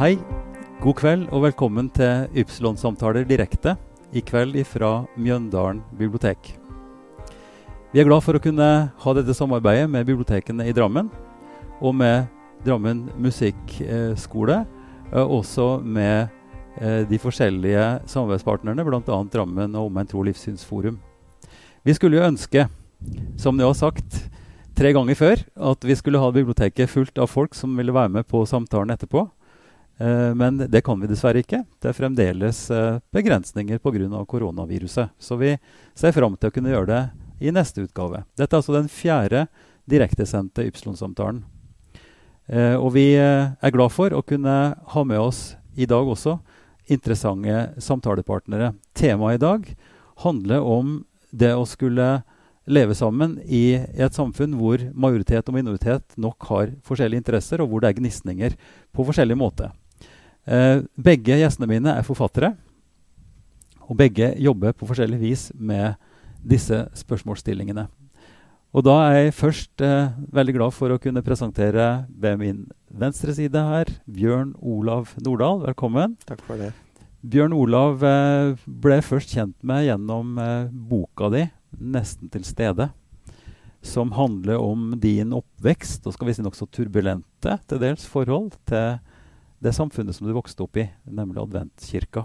Hei, god kveld og velkommen til Ypsilon-samtaler direkte. I kveld fra Mjøndalen bibliotek. Vi er glad for å kunne ha dette samarbeidet med bibliotekene i Drammen. Og med Drammen musikkskole. Og også med eh, de forskjellige samarbeidspartnerne, bl.a. Drammen og Omegn tro- livssynsforum. Vi skulle jo ønske, som det har sagt tre ganger før, at vi skulle ha biblioteket fullt av folk som ville være med på samtalen etterpå. Eh, men det kan vi dessverre ikke. Det er fremdeles eh, begrensninger pga. koronaviruset. Så vi ser fram til å kunne gjøre det i neste utgave. Dette er altså den fjerde direktesendte Ypsilon-samtalen. Eh, og vi er glad for å kunne ha med oss i dag også interessante samtalepartnere. Temaet i dag handler om det å skulle leve sammen i et samfunn hvor majoritet og minoritet nok har forskjellige interesser, og hvor det er gnisninger på forskjellig måte. Eh, begge gjestene mine er forfattere, og begge jobber på forskjellig vis med disse spørsmålsstillingene. Og da er jeg først eh, veldig glad for å kunne presentere ved min venstre side her Bjørn Olav Nordahl. Velkommen. Takk for det. Bjørn Olav eh, ble først kjent med gjennom eh, boka di 'Nesten til stede', som handler om din oppvekst og skal vi si nokså turbulente til dels forhold til det samfunnet som du vokste opp i, nemlig adventkirka.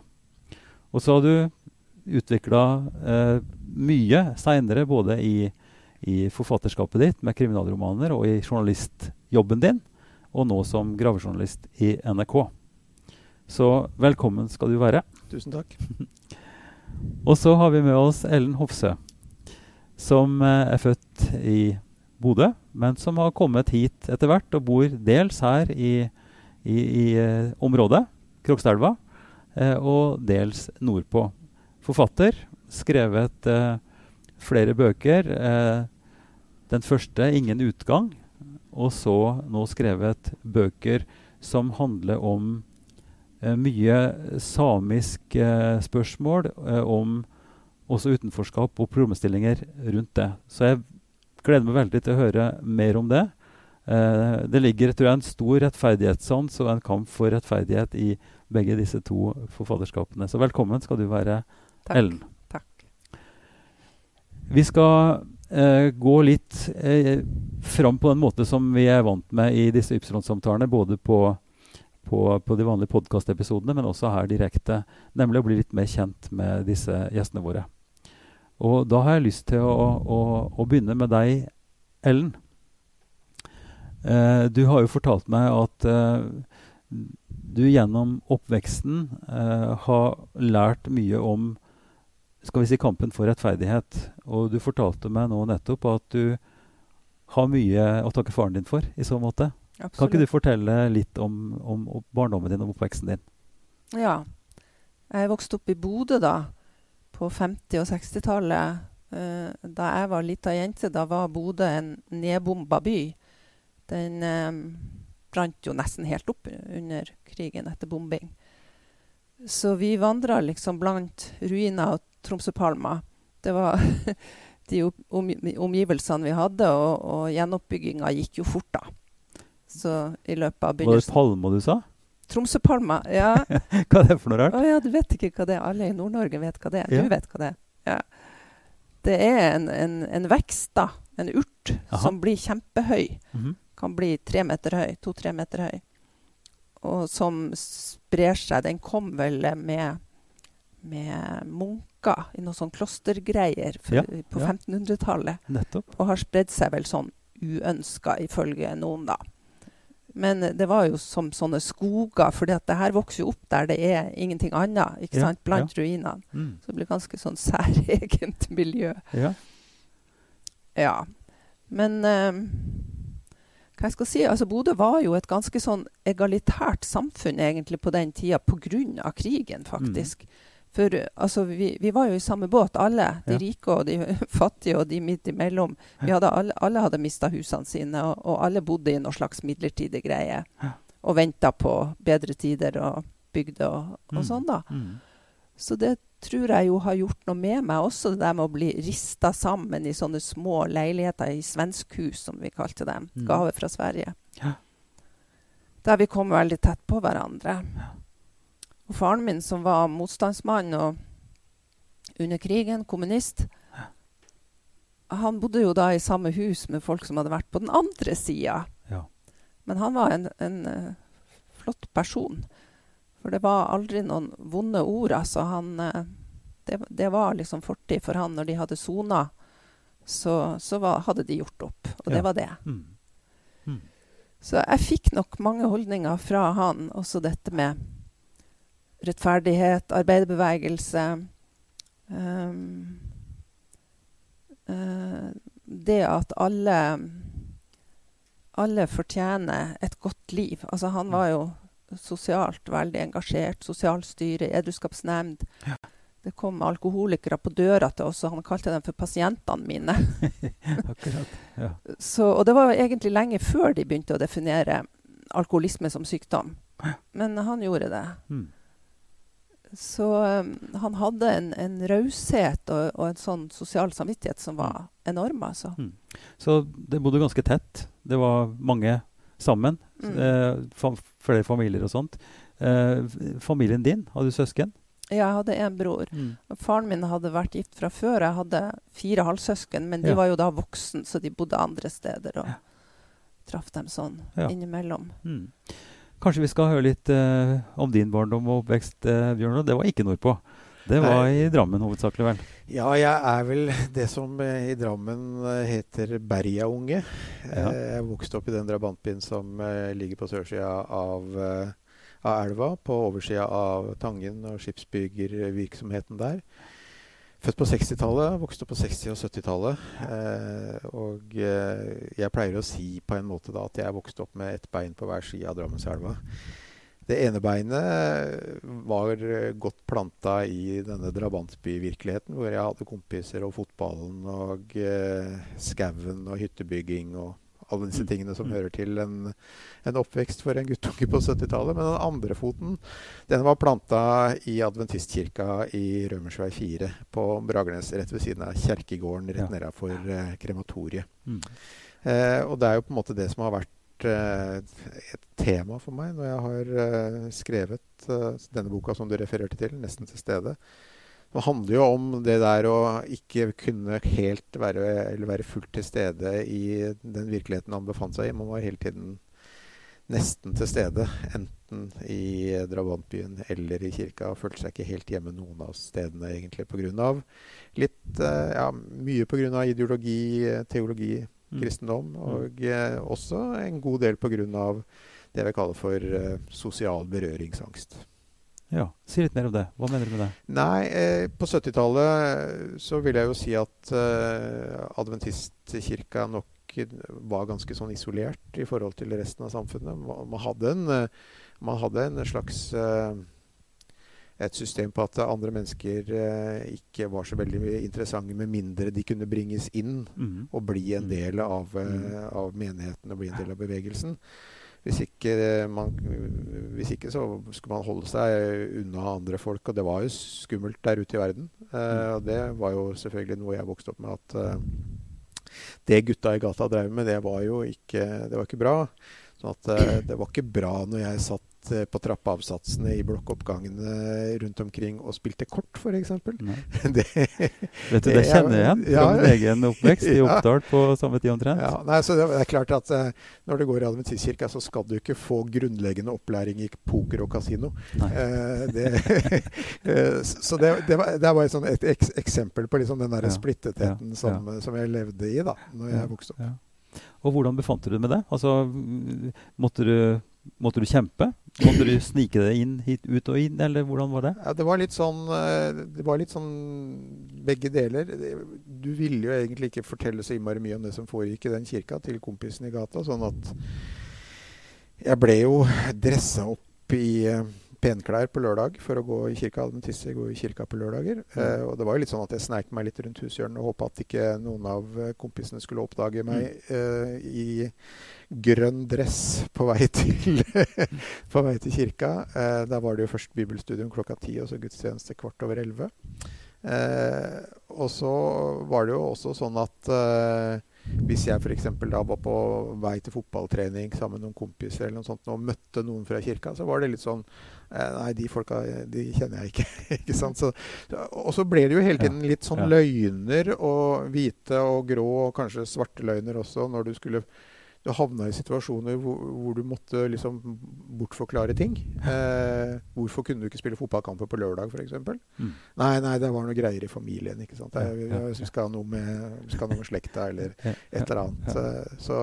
Og så har du utvikla eh, mye seinere, både i, i forfatterskapet ditt med kriminalromaner og i journalistjobben din, og nå som gravejournalist i NRK. Så velkommen skal du være. Tusen takk. Og så har vi med oss Ellen Hofsø, som eh, er født i Bodø, men som har kommet hit etter hvert og bor dels her i, i, i eh, området, Krokstadelva, eh, og dels nordpå. Forfatter, skrevet eh, flere bøker. Den første 'Ingen utgang', og så nå skrevet bøker som handler om mye samisk eh, spørsmål, eh, om også utenforskap og problemstillinger rundt det. Så jeg gleder meg veldig til å høre mer om det. Eh, det ligger tror jeg, en stor rettferdighetssans og en kamp for rettferdighet i begge disse to forfatterskapene. Så velkommen skal du være, Takk. Ellen. Takk. Vi skal eh, gå litt eh, fram på den måte som vi er vant med i disse Ypsilon-samtalene, både på, på, på de vanlige podkastepisodene, men også her direkte. Nemlig å bli litt mer kjent med disse gjestene våre. Og da har jeg lyst til å, å, å begynne med deg, Ellen. Eh, du har jo fortalt meg at eh, du gjennom oppveksten eh, har lært mye om skal vi si kampen for rettferdighet. Og du fortalte meg nå nettopp at du har mye å takke faren din for i så måte. Kan ikke du fortelle litt om, om, om barndommen din og oppveksten din? Ja. Jeg vokste opp i Bodø da, på 50- og 60-tallet. Eh, da jeg var lita jente, da var Bodø en nedbomba by. Den eh, brant jo nesten helt opp under krigen etter bombing. Så vi vandra liksom blant ruiner og Tromsøpalmer. Det var de om, omgivelsene vi hadde, og, og gjenoppbygginga gikk jo fort, da. Så i løpet av begynnelsen Var det palmer Palma du sa? Tromsøpalmer, ja. Hva er det for noe rart? Å ja, du vet ikke hva det er. Alle i Nord-Norge vet hva det er. Ja. Du vet hva det er. Ja. Det er en, en, en vekst, da. En urt Aha. som blir kjempehøy. Mhm. Kan bli tre meter høy. To-tre meter høy. Og som sprer seg. Den kom vel med, med munker i noen sånn klostergreier for, Ja, på ja. 1500-tallet. Nettopp. Og har spredd seg vel sånn uønska, ifølge noen, da. Men det var jo som sånne skoger, for det her vokser jo opp der det er ingenting annet. ikke Ja, sant, Blant ruinene. Mm. Så det blir ganske sånn særegent miljø. Ja. Ja. Men eh, hva jeg skal si, altså Bodø var jo et ganske sånn egalitært samfunn egentlig på den tida pga. krigen, faktisk. For eh, altså, vi, vi var jo i samme båt, alle. De Ja. rike og de fattige og de midt imellom. Vi hadde alle, alle hadde mista husene sine, og, og alle bodde i noe slags midlertidig greie. Ja. Og venta på bedre tider og bygde og, og Mm. sånn, da. Mm. Så det tror jeg jo har gjort noe med meg også, det der med å bli rista sammen i sånne små leiligheter i svenskhus, som vi kalte dem. Mm. Gave fra Sverige. Ja. der vi kom veldig tett på hverandre. Og faren min, som var motstandsmann og under krigen, kommunist, han bodde jo da i samme hus med folk som hadde vært på den andre sida. Ja. Men han var en, en uh, flott person. For det var aldri noen vonde ord. Altså han uh, det, det, var liksom fortid for han når de hadde sona. Så, så var, hadde de gjort opp. Og ja. det var det. Mm. Mm. Så jeg fikk nok mange holdninger fra han. Også dette med rettferdighet, arbeiderbevegelse. Um, uh, det at alle alle fortjener et godt liv. Altså, han var jo sosialt veldig engasjert. Sosialstyret, edruskapsnemnd. Ja. Det kom alkoholikere på døra til oss, og han kalte dem for pasientene mine. Akkurat, ja. Så, og det var egentlig lenge før de begynte å definere alkoholisme som sykdom. Men han gjorde det. Mm. Så um, han hadde en, en raushet og, og, en sånn sosial samvittighet som var mm. enorm. altså. Mm. Så det bodde ganske tett. Det var mange sammen. Mm. Eh, flere familier og sånt. Eh, familien din, hadde du søsken? Ja, Jeg hadde en bror. Mm. Faren min hadde vært gift fra før. Jeg hadde fire halvsøsken, men de ja. var jo da voksen, så de bodde andre steder. Og ja. traff dem sånn ja. innimellom. Mm. Kanskje vi skal høre litt eh, om din barndom og oppvekst, uh, Bjørn. Det var ikke nordpå. Det var i Drammen hovedsakelig, vel? Ja, jeg er vel det som uh, i Drammen heter Bergaunge. Ja. jeg vokste opp i den drabantbyen som ligger på sørsida av av elva på oversida av Tangen og skipsbyggervirksomheten der. Født på 60-tallet, vokste opp på 60- og 70-tallet. Eh, og eh, jeg pleier å si på en måte da at jeg vokste opp med ett bein på hver side av Drammenselva. Det ene beinet var godt planta i denne drabantbyvirkeligheten, hvor jeg hadde kompiser og fotballen og eh, skauen og hyttebygging og alle disse mm. tingene som mm. hører til en, en oppvekst for en guttunge på 70-tallet. Men den andre foten den var planta i adventistkirka i Rømersvei 4 på Bragernes, rett ved siden av kjerkegården rett ja. nedafor eh, krematoriet. Mm. Eh, og det er jo på en måte det som har vært et tema for meg når jeg har eh, skrevet eh, denne boka som du refererte til, 'Nesten til stede'. Det handler jo om det der å ikke kunne helt være, eller være fullt til stede i den virkeligheten han befant seg i. Man var hele tiden nesten til stede, enten i drabantbyen eller i kirka. Og følte seg ikke helt hjemme noen av stedene, egentlig, pga. litt eh, Ja, mye pga. ideologi, teologi. Kristendom, mm. og eh, også en god del pga. det vi kaller for eh, sosial berøringsangst. Ja, Si litt mer om det. Hva mener du med det? Nei, eh, På 70-tallet så vil jeg jo si at eh, adventistkirka nok var ganske sånn isolert i forhold til resten av samfunnet. Man hadde en, eh, man hadde en slags eh, et system på at andre mennesker eh, ikke var så veldig interessante med mindre de kunne bringes inn mm. og bli en mm. del av, mm. av menigheten og bli en del av bevegelsen. Hvis ikke, eh, man, hvis ikke, så skulle man holde seg unna andre folk. Og det var jo skummelt der ute i verden. Og det var jo selvfølgelig noe jeg vokste opp med at det gutta i gata drev med, det var jo ikke, det var ikke bra. Sånn at det var ikke bra når jeg satt Eh, på trappeavsatsene i blokkoppgangene rundt omkring og spilte kort, f.eks. det, Vet du, det kjenner jeg igjen fra min egen oppvekst i Oppdal på samme tid omtrent. Ja, nei, så det er klart at uh, Når du går i adventistkirka, så skal du ikke få grunnleggende opplæring i poker og kasino. Uh, det, uh, så det, det, var, det var et, sånt, et eks eksempel på liksom den der ja, splittetheten ja, som, som, jeg levde i da når jeg vokste opp. Og hvordan befant du deg med det? Altså, måtte du Måtte du kjempe? Måtte du snike deg inn, hit, ut og inn, eller hvordan var det? Ja, det var litt sånn eh, var litt sånn begge deler. Du ville jo egentlig ikke fortelle så innmari mye om det som foregikk i den kirka, til kompisen i gata. Sånn at jeg ble jo dressa opp i eh, penklær på lørdag for å gå i kirka. Adventister går i kirka på lørdager. Mm. Eh, og det var jo litt sånn at jeg sneik meg litt rundt hushjørnet og håpa at ikke noen av eh, kompisene skulle oppdage meg mm. eh, i grønn dress på vei til, på vei til kirka. Eh, da var det jo først bibelstudium klokka ti, og så gudstjeneste kvart over elleve. Eh, og så var det jo også sånn at eh, hvis jeg f.eks. da var på vei til fotballtrening sammen med noen kompiser eller noe sånt, og møtte noen fra kirka, så var det litt sånn eh, Nei, de folka de kjenner jeg ikke. ikke sant? Så, og så ble det jo hele tiden litt sånn løgner, og hvite og grå, og kanskje svarte løgner også, når du skulle du havna i situasjoner hvor, hvor du måtte liksom bortforklare ting. Eh, hvorfor kunne du ikke spille fotballkamper på lørdag, f.eks.? Mm. Nei, nei, det var noe greier i familien. ikke sant? Jeg, jeg, ja, skal ha noe med, skal noe med slekta eller et eller annet. Eh, Så,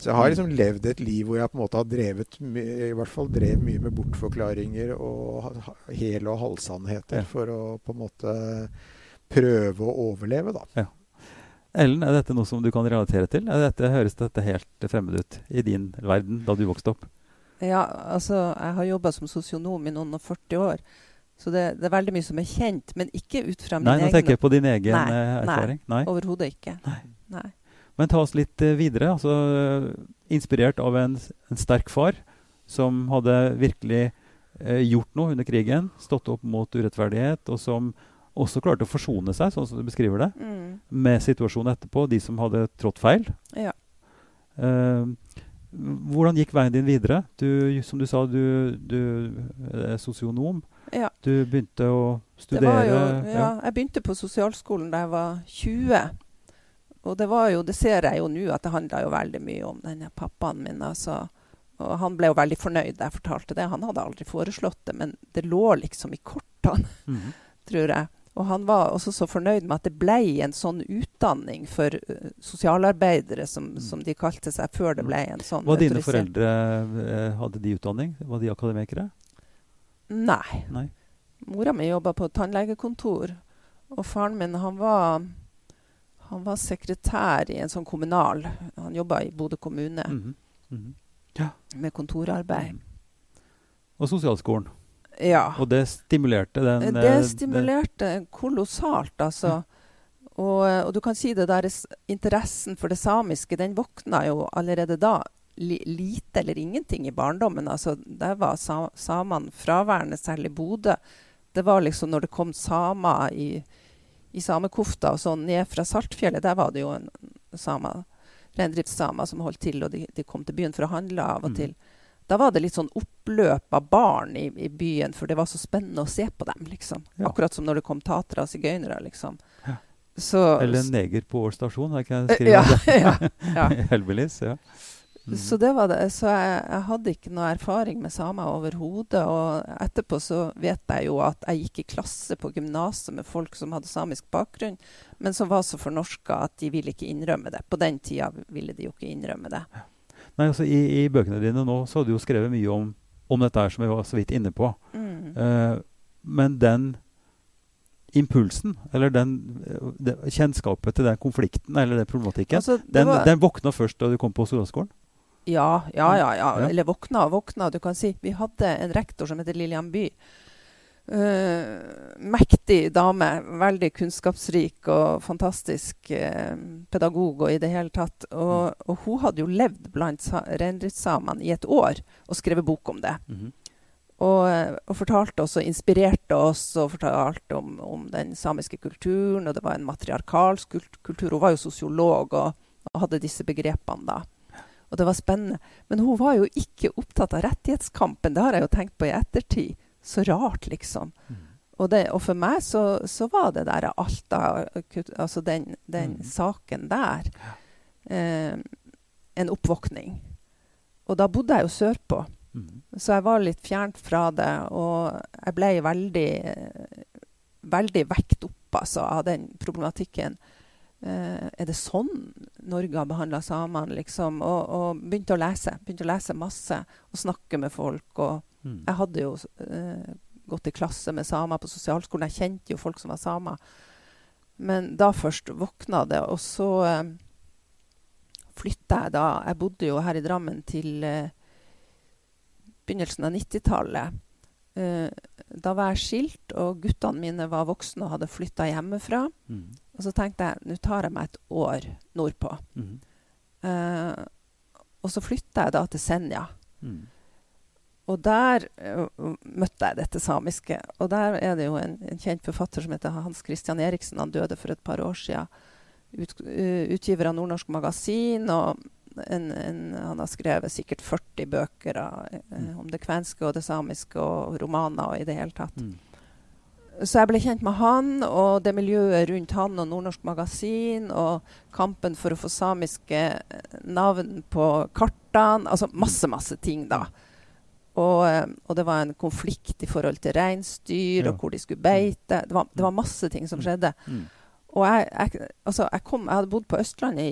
så jeg har liksom levd et liv hvor jeg på en måte har drevet i hvert fall drev mye med bortforklaringer og ha- ha- hel- og halvsannheter for å på en måte prøve å overleve, da. Ellen, er dette noe som du kan relatere til? Er dette, høres dette helt fremmed ut i din verden da du vokste opp? Ja, altså, jeg har jobba som sosionom i noen og 40 år. Så det, det er veldig mye som er kjent, men ikke ut fra min egen Nei, nå tenker jeg på din egen Nei, erfaring. nei. Nei. Overhodet ikke. Nei. Nei. Men ta oss litt eh, videre. altså eh, Inspirert av en, en sterk far som hadde virkelig eh, gjort noe under krigen, stått opp mot urettferdighet, og som også klarte å forsone seg, sånn som du beskriver det, Mm. med situasjonen etterpå, de som hadde trådt feil. Ja. Uh, hvordan gikk veien din videre? Du, som du sa, du, du er sosionom. Ja. Du begynte å studere. jo, ja, jeg begynte på sosialskolen da jeg var 20. Og det var jo, det ser jeg jo nå, at det handla jo veldig mye om denne pappaen min. altså. Og han ble jo veldig fornøyd da jeg fortalte det. Han hadde aldri foreslått det, men det lå liksom i kortene, Mhm. tror jeg. Og han var også så fornøyd med at det ble en sånn utdanning for uh, sosialarbeidere, som, Mm. som de kalte seg, før det ble en sånn Var dine foreldre eh, Hadde de utdanning? Var de akademikere? Nei. Nei. Mora mi jobba på tannlegekontor, og faren min han var, han var sekretær i en sånn kommunal Han jobba i Bodø kommune Mhm. Mhm. med kontorarbeid. Mm. Og sosialskolen. Ja. Og det stimulerte den eh, Det stimulerte kolossalt, altså. Og, og du kan si det der interessen for det samiske, den våkna jo allerede da. Lite eller ingenting i barndommen. altså Der var sa, samene fraværende, særlig Bodø. Det var liksom når det kom samer i, i samekofta og sånn ned fra Saltfjellet, der var det jo en samer, reindriftssamer som holdt til, og de, de kom til byen for å handle av og Mhm. til. Da var det litt sånn oppløp av barn i, i byen, for det var så spennende å se på dem. liksom. Ja. Akkurat som når det kom tatere og sigøynere. liksom. Ja. Så, Eller en neger på Ål stasjon, har kan jeg skrive ja, det? ja, ja. Hellbillies, ja. Mm. Så det var det. Så jeg, jeg hadde ikke noe erfaring med samer overhodet. Og etterpå så vet jeg jo at jeg gikk i klasse på gymnaset med folk som hadde samisk bakgrunn, men som var så fornorska at de ville ikke innrømme det. På den tida ville de jo ikke innrømme det. Nei, altså i, I bøkene dine nå så har du jo skrevet mye om, om dette her som vi var så vidt inne på. Mm. Uh, men den impulsen, eller den, eh, det, kjennskapet til den konflikten eller den problematikken, Altså, den, var- den våkna først da du kom på sosialskolen? Ja, ja, ja, ja. Ja. Eller våkna og våkna. Du kan si Vi hadde en rektor som heter Lillian By. Eh, mektig dame. Veldig kunnskapsrik og fantastisk uh, pedagog og i det hele tatt. Og, og hun hadde jo levd blant sa- reindriftssamene i et år og skrevet bok om det. Mhm. Og, eh, og fortalte oss og inspirerte oss og fortalte om, om den samiske kulturen. Og det var en matriarkalsk kult- kultur. Hun var jo sosiolog og, og hadde disse begrepene da. Og det var spennende. Men hun var jo ikke opptatt av rettighetskampen. Det har jeg jo tenkt på i ettertid. Så rart, liksom. Mm. Og, det, og for meg så, så var det der Alta, altså den, den mm. saken der, eh, en oppvåkning. Og da bodde jeg jo sørpå. mm. Så jeg var litt fjernt fra det, og jeg ble veldig, veldig vekt opp altså, av den problematikken. Eh, er det sånn Norge har behandla samene? Liksom? Og, og begynte å lese. Begynte å lese masse og snakke med folk. Og Mhm. jeg hadde jo eh, gått i klasse med samer på sosialskolen. Jeg kjente jo folk som var samer. Men da først våkna det, og så eh, flytta jeg da Jeg bodde jo her i Drammen til eh, begynnelsen av 90-tallet. Uh, da var jeg skilt, og guttene mine var voksne og hadde flytta hjemmefra. Mm. Og så tenkte jeg nå tar jeg meg et år nordpå. Mm. Uh, og så flytta jeg da til Senja. Mhm. Og der uh, møtte jeg dette samiske. Og der er det jo en, en kjent forfatter som heter Hans Christian Eriksen. Han døde for et par år siden. ut, uh, utgiver av Nordnorsk Magasin. og en, en, han har skrevet sikkert 40 bøker uh, mm. om det kvenske og det samiske og romaner og i det hele tatt. Mm. Så jeg ble kjent med han og det miljøet rundt han og Nordnorsk Magasin og kampen for å få samiske navn på kartene. Altså masse, masse ting, da. Og, og, det var en konflikt i forhold til reinsdyr ja. og hvor de skulle beite. Det var, det var masse ting som mm. skjedde. Mm. Og jeg, jeg, altså jeg, kom, jeg, hadde bodd på Østlandet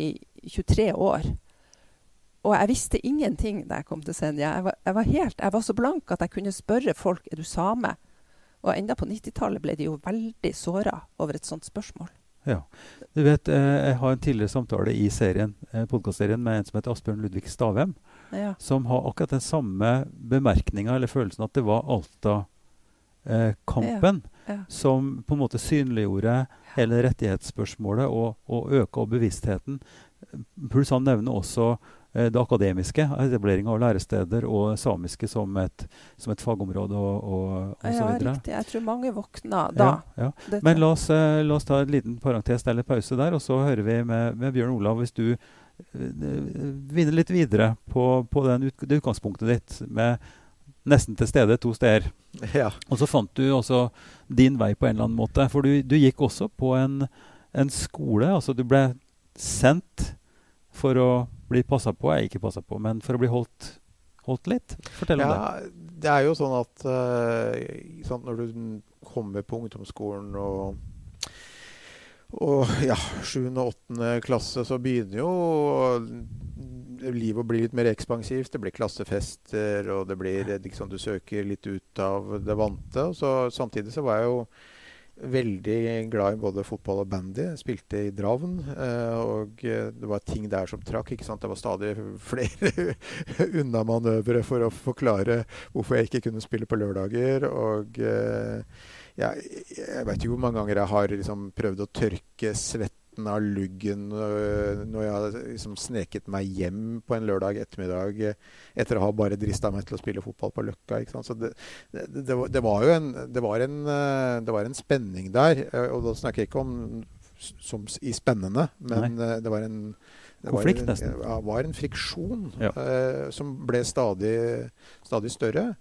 i 23 år. Og jeg visste ingenting da jeg kom til Senja. Jeg var, var, helt, jeg var så blank at jeg kunne spørre folk er du same. Og enda på 90-tallet ble de jo veldig såra over et sånt spørsmål. Ja. Du vet, eh, Jeg har en tidligere samtale i serien, eh, podkastserien med en som heter Asbjørn Ludvig Stavem. Ja. Som har akkurat den samme bemerkninga eller følelsen at det var Alta-kampen eh, ja. som på en måte synliggjorde hele rettighetsspørsmålet og, og øka bevisstheten. Pluss han nevner også eh, det akademiske, etablering av læresteder og samiske som et, som et fagområde og, og, og ja, riktig. Jeg tror mange våkna da. Ja, ja. Men la oss, eh, la oss, ta en liten parentes eller pause der, og så hører vi med, med Bjørn Olav. Hvis du vinner litt videre på, på den ut, det utgangspunktet ditt med nesten til stede to steder. Ja. Og så fant du også din vei på en eller annen måte. For du, du gikk også på en, en, skole. Altså du ble sendt for å bli passa på. Jeg ikke passa på, men for å bli holdt, holdt litt. Fortell om ja, det. Det er jo sånn at uh, sånn når du kommer på ungdomsskolen og og ja, 7. og 8. klasse så begynner jo livet å bli litt mer ekspansivt. Det blir klassefester, og det blir liksom, du søker litt ut av det vante. Og Så, samtidig så var jeg jo veldig glad i både fotball og bandy. Spilte i Dravn, eh, og det var ting der som trakk. ikke sant? Det var stadig flere unnamanøvre for å forklare hvorfor jeg ikke kunne spille på lørdager. og eh, jeg, jeg vet ikke hvor mange ganger jeg har liksom prøvd å tørke svetten av luggen øh, når jeg har liksom sneket meg hjem på en lørdag ettermiddag øh, etter å ha bare drista meg til å spille fotball på Løkka. Så det, det, det, var, det, var jo en, det var en, øh, det var en spenning der. Og da snakker jeg ikke om som i spennende, men Nei. det var en det Konflikt, nesten. Ja, var en friksjon ja. uh, som ble stadig, stadig, større.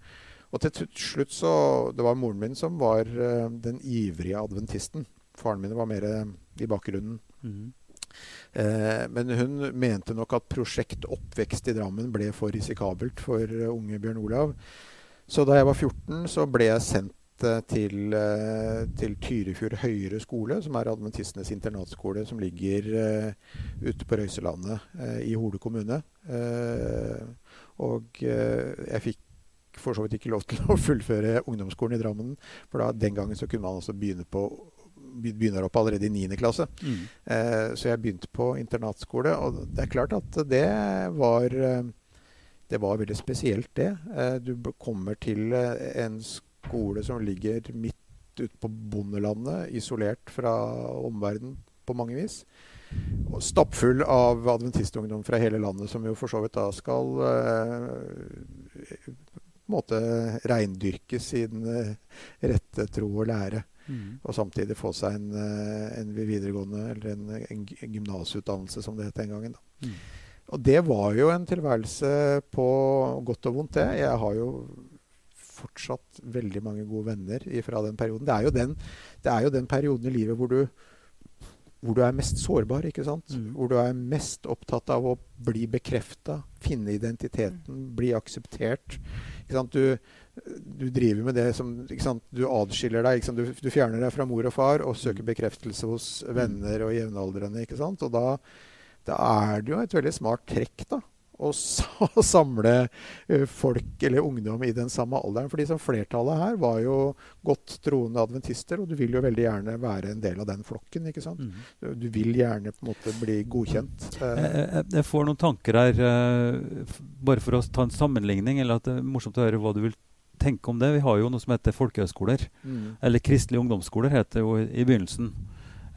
Og til slutt så Det var moren min som var uh, den ivrige adventisten. Faren min var mer i bakgrunnen. Mm. Uh, men hun mente nok at prosjekt oppvekst i Drammen ble for risikabelt for uh, unge Bjørn Olav. Så da jeg var 14, så ble jeg sendt uh, til, uh, til, Tyrifjord høyere skole, som er adventistenes internatskole, som ligger ute på Røyselandet i Hole kommune. og jeg fikk for så vidt ikke lov til å fullføre ungdomsskolen i Drammen. For da, den gangen så kunne man også begynne på begynner opp allerede i 9. klasse. Mm. Eh, så jeg begynte på internatskole. Og det er klart at det var eh, Det var veldig spesielt, det. Eh, du kommer til eh, en skole som ligger midt ute på bondelandet, isolert fra omverdenen på mange vis. Og stappfull av adventistungdom fra hele landet, som jo for så vidt da skal eh, måte reindyrke sin den rette tro og lære. Mm. Og samtidig få seg en, eh, en videregående eller en, en, en gymnasutdannelse, som det het den gangen. Mm. Og det var jo en tilværelse på godt og vondt, det. Jeg har jo fortsatt veldig mange gode venner fra den perioden. Det er jo den, det er jo den perioden i livet hvor du, hvor du er mest sårbar. ikke sant? Mm. Hvor du er mest opptatt av å bli bekrefta, finne identiteten, mm. bli akseptert. Du, du driver med det som Du adskiller deg. Du, du, fjerner deg fra mor og far og søker mm. bekreftelse hos venner og jevnaldrende. ikke sant? Og da, da er det jo et veldig smart trekk da, å samle uh, folk eller ungdom i den samme alderen. fordi som flertallet her var jo godt troende adventister, og du vil jo veldig gjerne være en del av den flokken. ikke sant? Mm. Du, vil gjerne på en måte bli godkjent. Jeg, jeg, jeg, får noen tanker her, uh, bare for å ta en sammenligning. eller at Det er morsomt å høre hva du vil tenke om det. Vi har jo noe som heter folkehøyskoler. Mm. Eller kristelige ungdomsskoler, het det jo i, i begynnelsen.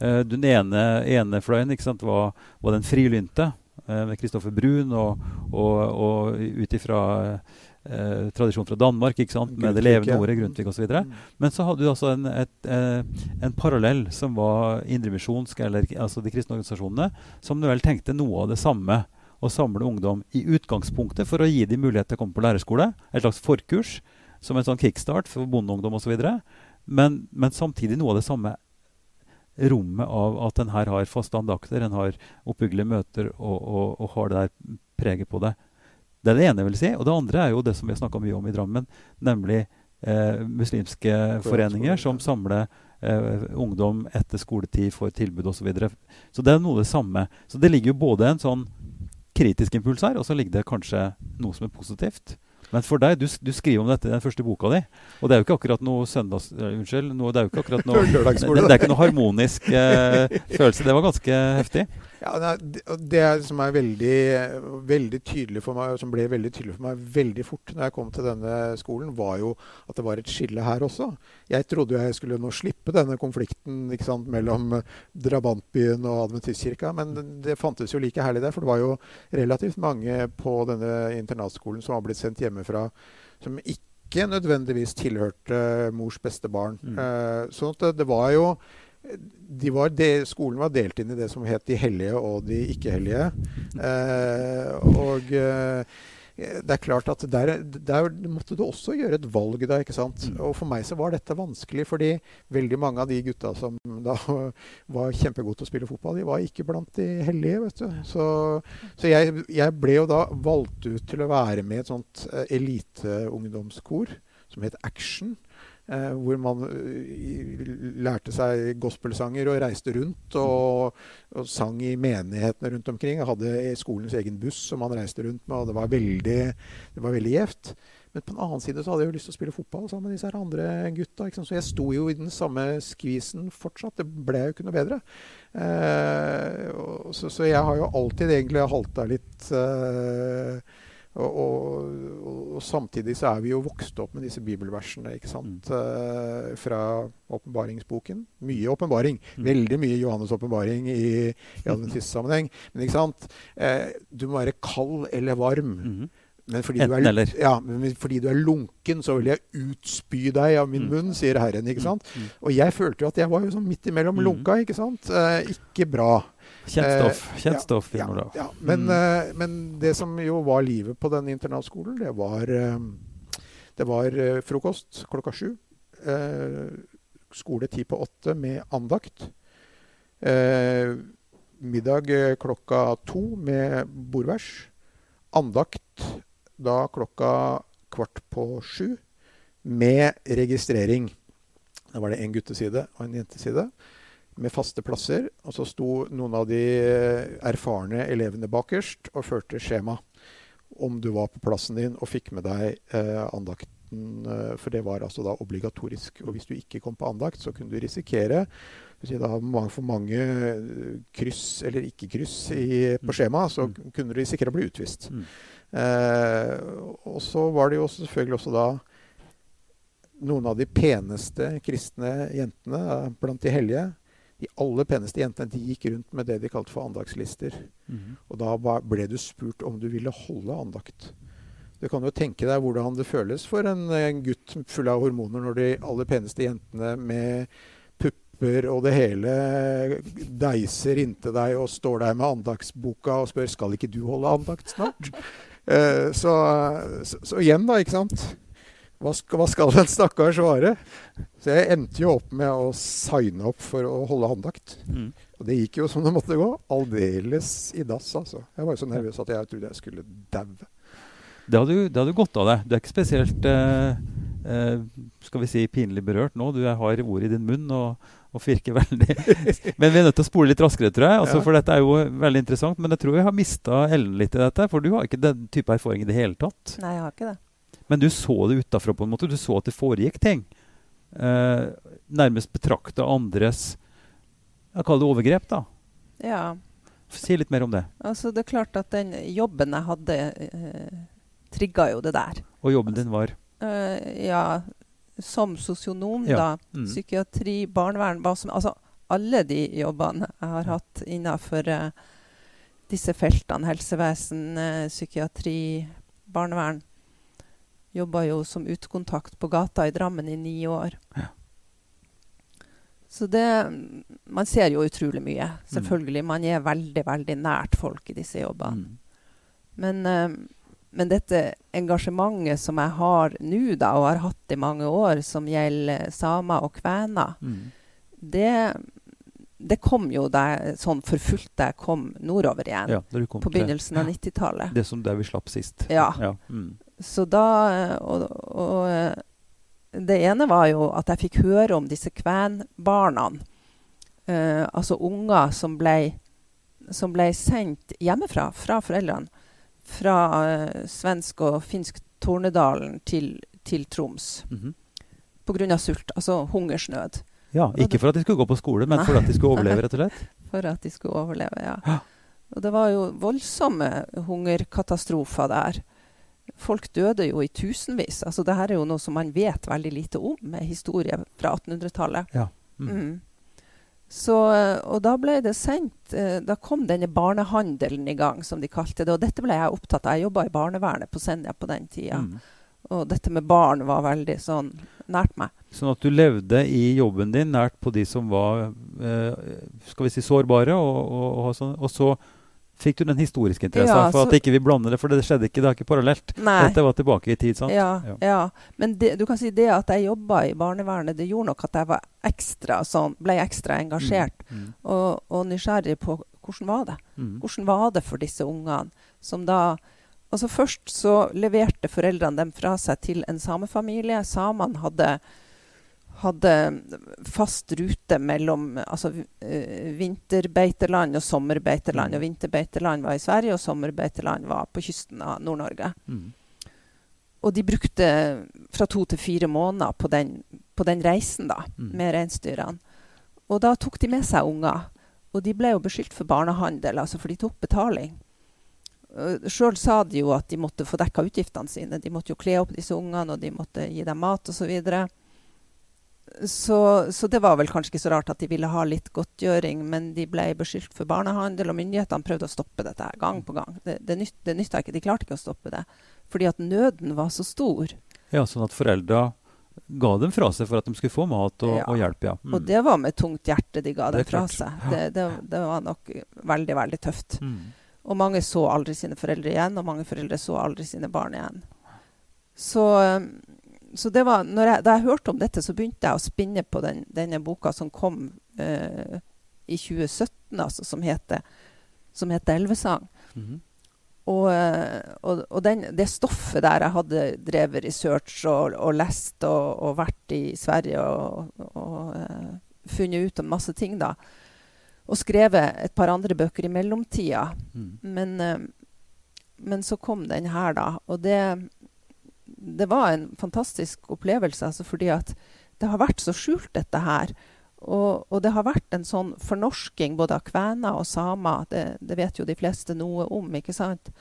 Uh, den ene, ene fløyen sant, var, var, den frilynte, eh, med Kristoffer Brun, og, og, og ut ifra eh, tradisjon fra Danmark, ikke sant? med det levende ordet, Grundtvig osv. Mm. Men så hadde du altså en, et, eh, en parallell som var indremisjonsk, eller altså de kristne organisasjonene, som vel tenkte noe av det samme. Å samle ungdom i utgangspunktet for å gi dem mulighet til å komme på lærerskole. Et slags forkurs som en sånn kickstart for bondeungdom osv. Men, men samtidig noe av det samme rommet av at en her har faste andakter, en har oppbyggelige møter og, og, og, har det der preget på det. Det er det ene jeg vil si. Og det andre er jo det som vi har snakka mye om i Drammen, nemlig eh, muslimske foreninger som samler eh, ungdom etter skoletid for tilbud osv. Så, videre. så det er noe det samme. Så det ligger jo både en sånn kritisk impuls her, og så ligger det kanskje noe som er positivt. Men for deg, du, du, skriver om dette i den første boka di. Og det er jo ikke akkurat noe søndags... Uh, unnskyld. Noe, det er jo ikke akkurat noe det, det, er ikke noe harmonisk eh, følelse. Det var ganske heftig. Ja, Det som er veldig, veldig, meg, som ble veldig tydelig for meg veldig fort når jeg kom til denne skolen, var jo at det var et skille her også. Jeg trodde jeg skulle nå slippe denne konflikten sant, mellom drabantbyen og adventistkirka, men det fantes jo like herlig der. For det var jo relativt mange på denne internatskolen som var blitt sendt hjemmefra, som ikke nødvendigvis tilhørte mors beste barn. Mm. Uh, sånn at det, det var jo var de, skolen var delt inn i det som het de hellige og de ikke-hellige. Eh, og eh, det er klart at der, der, måtte du også gjøre et valg da. ikke sant? Mm. Og for meg så var dette vanskelig, fordi veldig mange av de gutta som da var kjempegode til å spille fotball, de var ikke blant de hellige. vet du. Så, så jeg, jeg, ble jo da valgt ut til å være med i et sånt uh, eliteungdomskor som het Action. Eh, hvor man uh, lærte seg gospelsanger og reiste rundt og, og, sang i menighetene rundt omkring. Jeg hadde skolens egen buss som man reiste rundt med, og det var veldig, det veldig gjevt. Men på den annen side så hadde jeg jo lyst til å spille fotball sammen med disse her andre gutta. Så jeg sto jo i den samme skvisen fortsatt. Det ble jo ikke noe bedre. Eh, så, så, jeg har jo alltid egentlig halta litt eh, og, og, og, samtidig så er vi jo vokst opp med disse bibelversene ikke sant? Mm. Uh, fra åpenbaringsboken. Mye åpenbaring. Mm. Veldig mye Johannes' åpenbaring i, i adventistsammenheng. Men ikke sant? Eh, du må være kald eller varm. Mm. Men fordi, Enten, er, ja, men fordi, du er, lunken, så vil jeg utspy deg av min mm. munn, sier Herren. ikke sant? Mm. Og jeg følte jo at jeg var jo sånn midt imellom mm. lunka. ikke sant? Eh, ikke bra. Kjent stoff. Eh, Kjent stoff ja, ja, ja. Men, mm. uh, men, det som jo var livet på den internatskolen, det var, uh, det var frokost klokka sju. skole ti på åtte med andakt. middag klokka to med bordvers. Andakt da klokka kvart på sju med registrering. Da var det en gutteside og en jenteside med faste plasser. Og så sto noen av de erfarne elevene bakerst og førte skjema om du var på plassen din og fikk med deg eh, andakten. Eh, for det var altså da obligatorisk. Og hvis du ikke kom på andakt, så kunne du risikere si da for mange eh, kryss eller ikke-kryss på mm. skjemaet, så mm. kunne du risikere å bli utvist. Mm. Eh, og så var det jo selvfølgelig også da noen av de peneste kristne jentene blant de hellige de aller peneste jentene de gikk rundt med det de kalte for andagslister. Mm. Og da ble du spurt om du ville holde andakt. Du kan jo tenke deg hvordan det føles for en, en gutt full av hormoner når de aller peneste jentene med pupper og det hele deiser inntil deg og står der med andaktsboka og spør skal ikke du holde andakt snart. uh, så, så, så igjen, da, ikke sant hva skal, hva skal den stakkars svare? Så jeg endte jo opp med å signe opp for å holde andakt. Mm. Og det gikk jo som det måtte gå. Aldeles i dass, altså. Jeg var jo så nervøs at jeg trodde jeg skulle daue. Det hadde du godt av deg. Du er ikke spesielt eh, eh, skal vi si, pinlig berørt nå. Du har ord i din munn og, og virker veldig Men vi er nødt til å spole litt raskere, tror jeg. Altså, ja. For dette er jo veldig interessant. Men jeg tror jeg har mista Ellen litt i dette. For du har ikke den type erfaring i det hele tatt. Nei, jeg har ikke det. Men du så det utafra på en måte. Du så at det foregikk ting. Eh, nærmest betrakta andres Jeg kaller det overgrep, da. Ja. Si litt mer om det. Altså, det er klart at den jobben jeg hadde, eh, trigga jo det der. Og jobben din var? Eh, ja, som sosionom, ja. da. Mm. Psykiatri, barnevern. Som, altså, alle de jobbene jeg har hatt innafor eh, disse feltene, helsevesen, eh, psykiatri, barnevern. Jobba jo som utekontakt på gata i Drammen i ni år. Ja. Så det Man ser jo utrolig mye, Mm. selvfølgelig. Man er veldig, veldig nært folk i disse jobbene. Mm. Men, uh, men dette engasjementet som jeg har nå, da, og har hatt i mange år, som gjelder samer og kvener, Mm. det, det kom jo da sånn for fullt da jeg kom nordover igjen. Ja, kom På begynnelsen av 90-tallet. det som der vi slapp sist. Ja. ja. Mm. Så da og, og det ene var jo at jeg fikk høre om disse kvenbarna. Eh, altså unger som ble, som ble sendt hjemmefra, fra foreldrene. Fra eh, svensk og finsk Tornedalen til, til Troms. Mhm. Pga. sult, altså hungersnød. Ja, ikke for at de skulle gå på skole, men Nei. for at de skulle overleve, rett og slett. For at de skulle overleve, ja. Ja. Og det var jo voldsomme hungerkatastrofer der. Folk døde jo i tusenvis. Altså, det her er jo noe som man vet veldig lite om, med historie fra 1800-tallet. Ja. Mm. Mm. Så, og da ble det sendt eh, Da kom denne barnehandelen i gang, som de kalte det. Og dette ble jeg opptatt av. Jeg jobba i barnevernet på Senja på den tida. Mm. Og dette med barn var veldig sånn nært meg. Sånn at du levde i jobben din nært på de som var eh, skal vi si sårbare, og, og, og, sånn, og så fikk du den historiske interessen. Ja, for så- at ikke vi blander det, for det skjedde ikke, det er ikke parallelt. Nei. Dette var tilbake i tid, sant? Ja, Ja. ja. Men det, du kan si det at jeg jobba i barnevernet, det gjorde nok at jeg var ekstra sånn, ble ekstra engasjert Mm. og, og nysgjerrig på hvordan var det Mm. Hvordan var det for disse ungene som da Altså Først så leverte foreldrene dem fra seg til en samefamilie. Samene hadde, hadde fast rute mellom altså, eh, vinterbeiteland og sommerbeiteland. Mm. Og vinterbeiteland var i Sverige, og sommerbeiteland var på kysten av Nord-Norge. Mm. Og de brukte fra to til fire måneder på den, på den reisen da, Mm. med reinsdyrene. Og da tok de med seg unger. Og de ble jo beskyldt for barnehandel, altså for de tok betaling. Sjøl sa de jo at de måtte få dekka utgiftene sine. De måtte jo kle opp disse ungene, og de måtte gi dem mat osv. Så, videre. Så Så det var vel kanskje ikke så rart at de ville ha litt godtgjøring, men de ble beskyldt for barnehandel, og myndighetene prøvde å stoppe dette her gang på gang. Det, det, nyt, det nytta ikke. De klarte ikke å stoppe det. Fordi at nøden var så stor. Ja, sånn at foreldra ga dem fra seg for at de skulle få mat og, Ja. og hjelp. ja. Mm. Og det var med tungt hjerte de ga Det det fra seg. Det, det, det var nok veldig, veldig tøft. Mm. Og mange så aldri sine foreldre igjen, og mange foreldre så aldri sine barn igjen. Så, så det var, jeg, da jeg hørte om dette, så begynte jeg å spinne på den, denne boka som kom eh, i 2017, altså, som heter, som heter 'Elvesang'. Mhm. Og, eh, og, og den, det stoffet der jeg hadde drevet research og, og lest og, vært i Sverige og, eh, funnet ut om masse ting, da. Og skrevet et par andre bøker i mellomtida. Mm. Men, uh, men så kom den her, da. Og det, det var en fantastisk opplevelse, altså fordi at det har vært så skjult, dette her. Og, og det har vært en sånn fornorsking både av kvener og samer. Det, det vet jo de fleste noe om, ikke sant?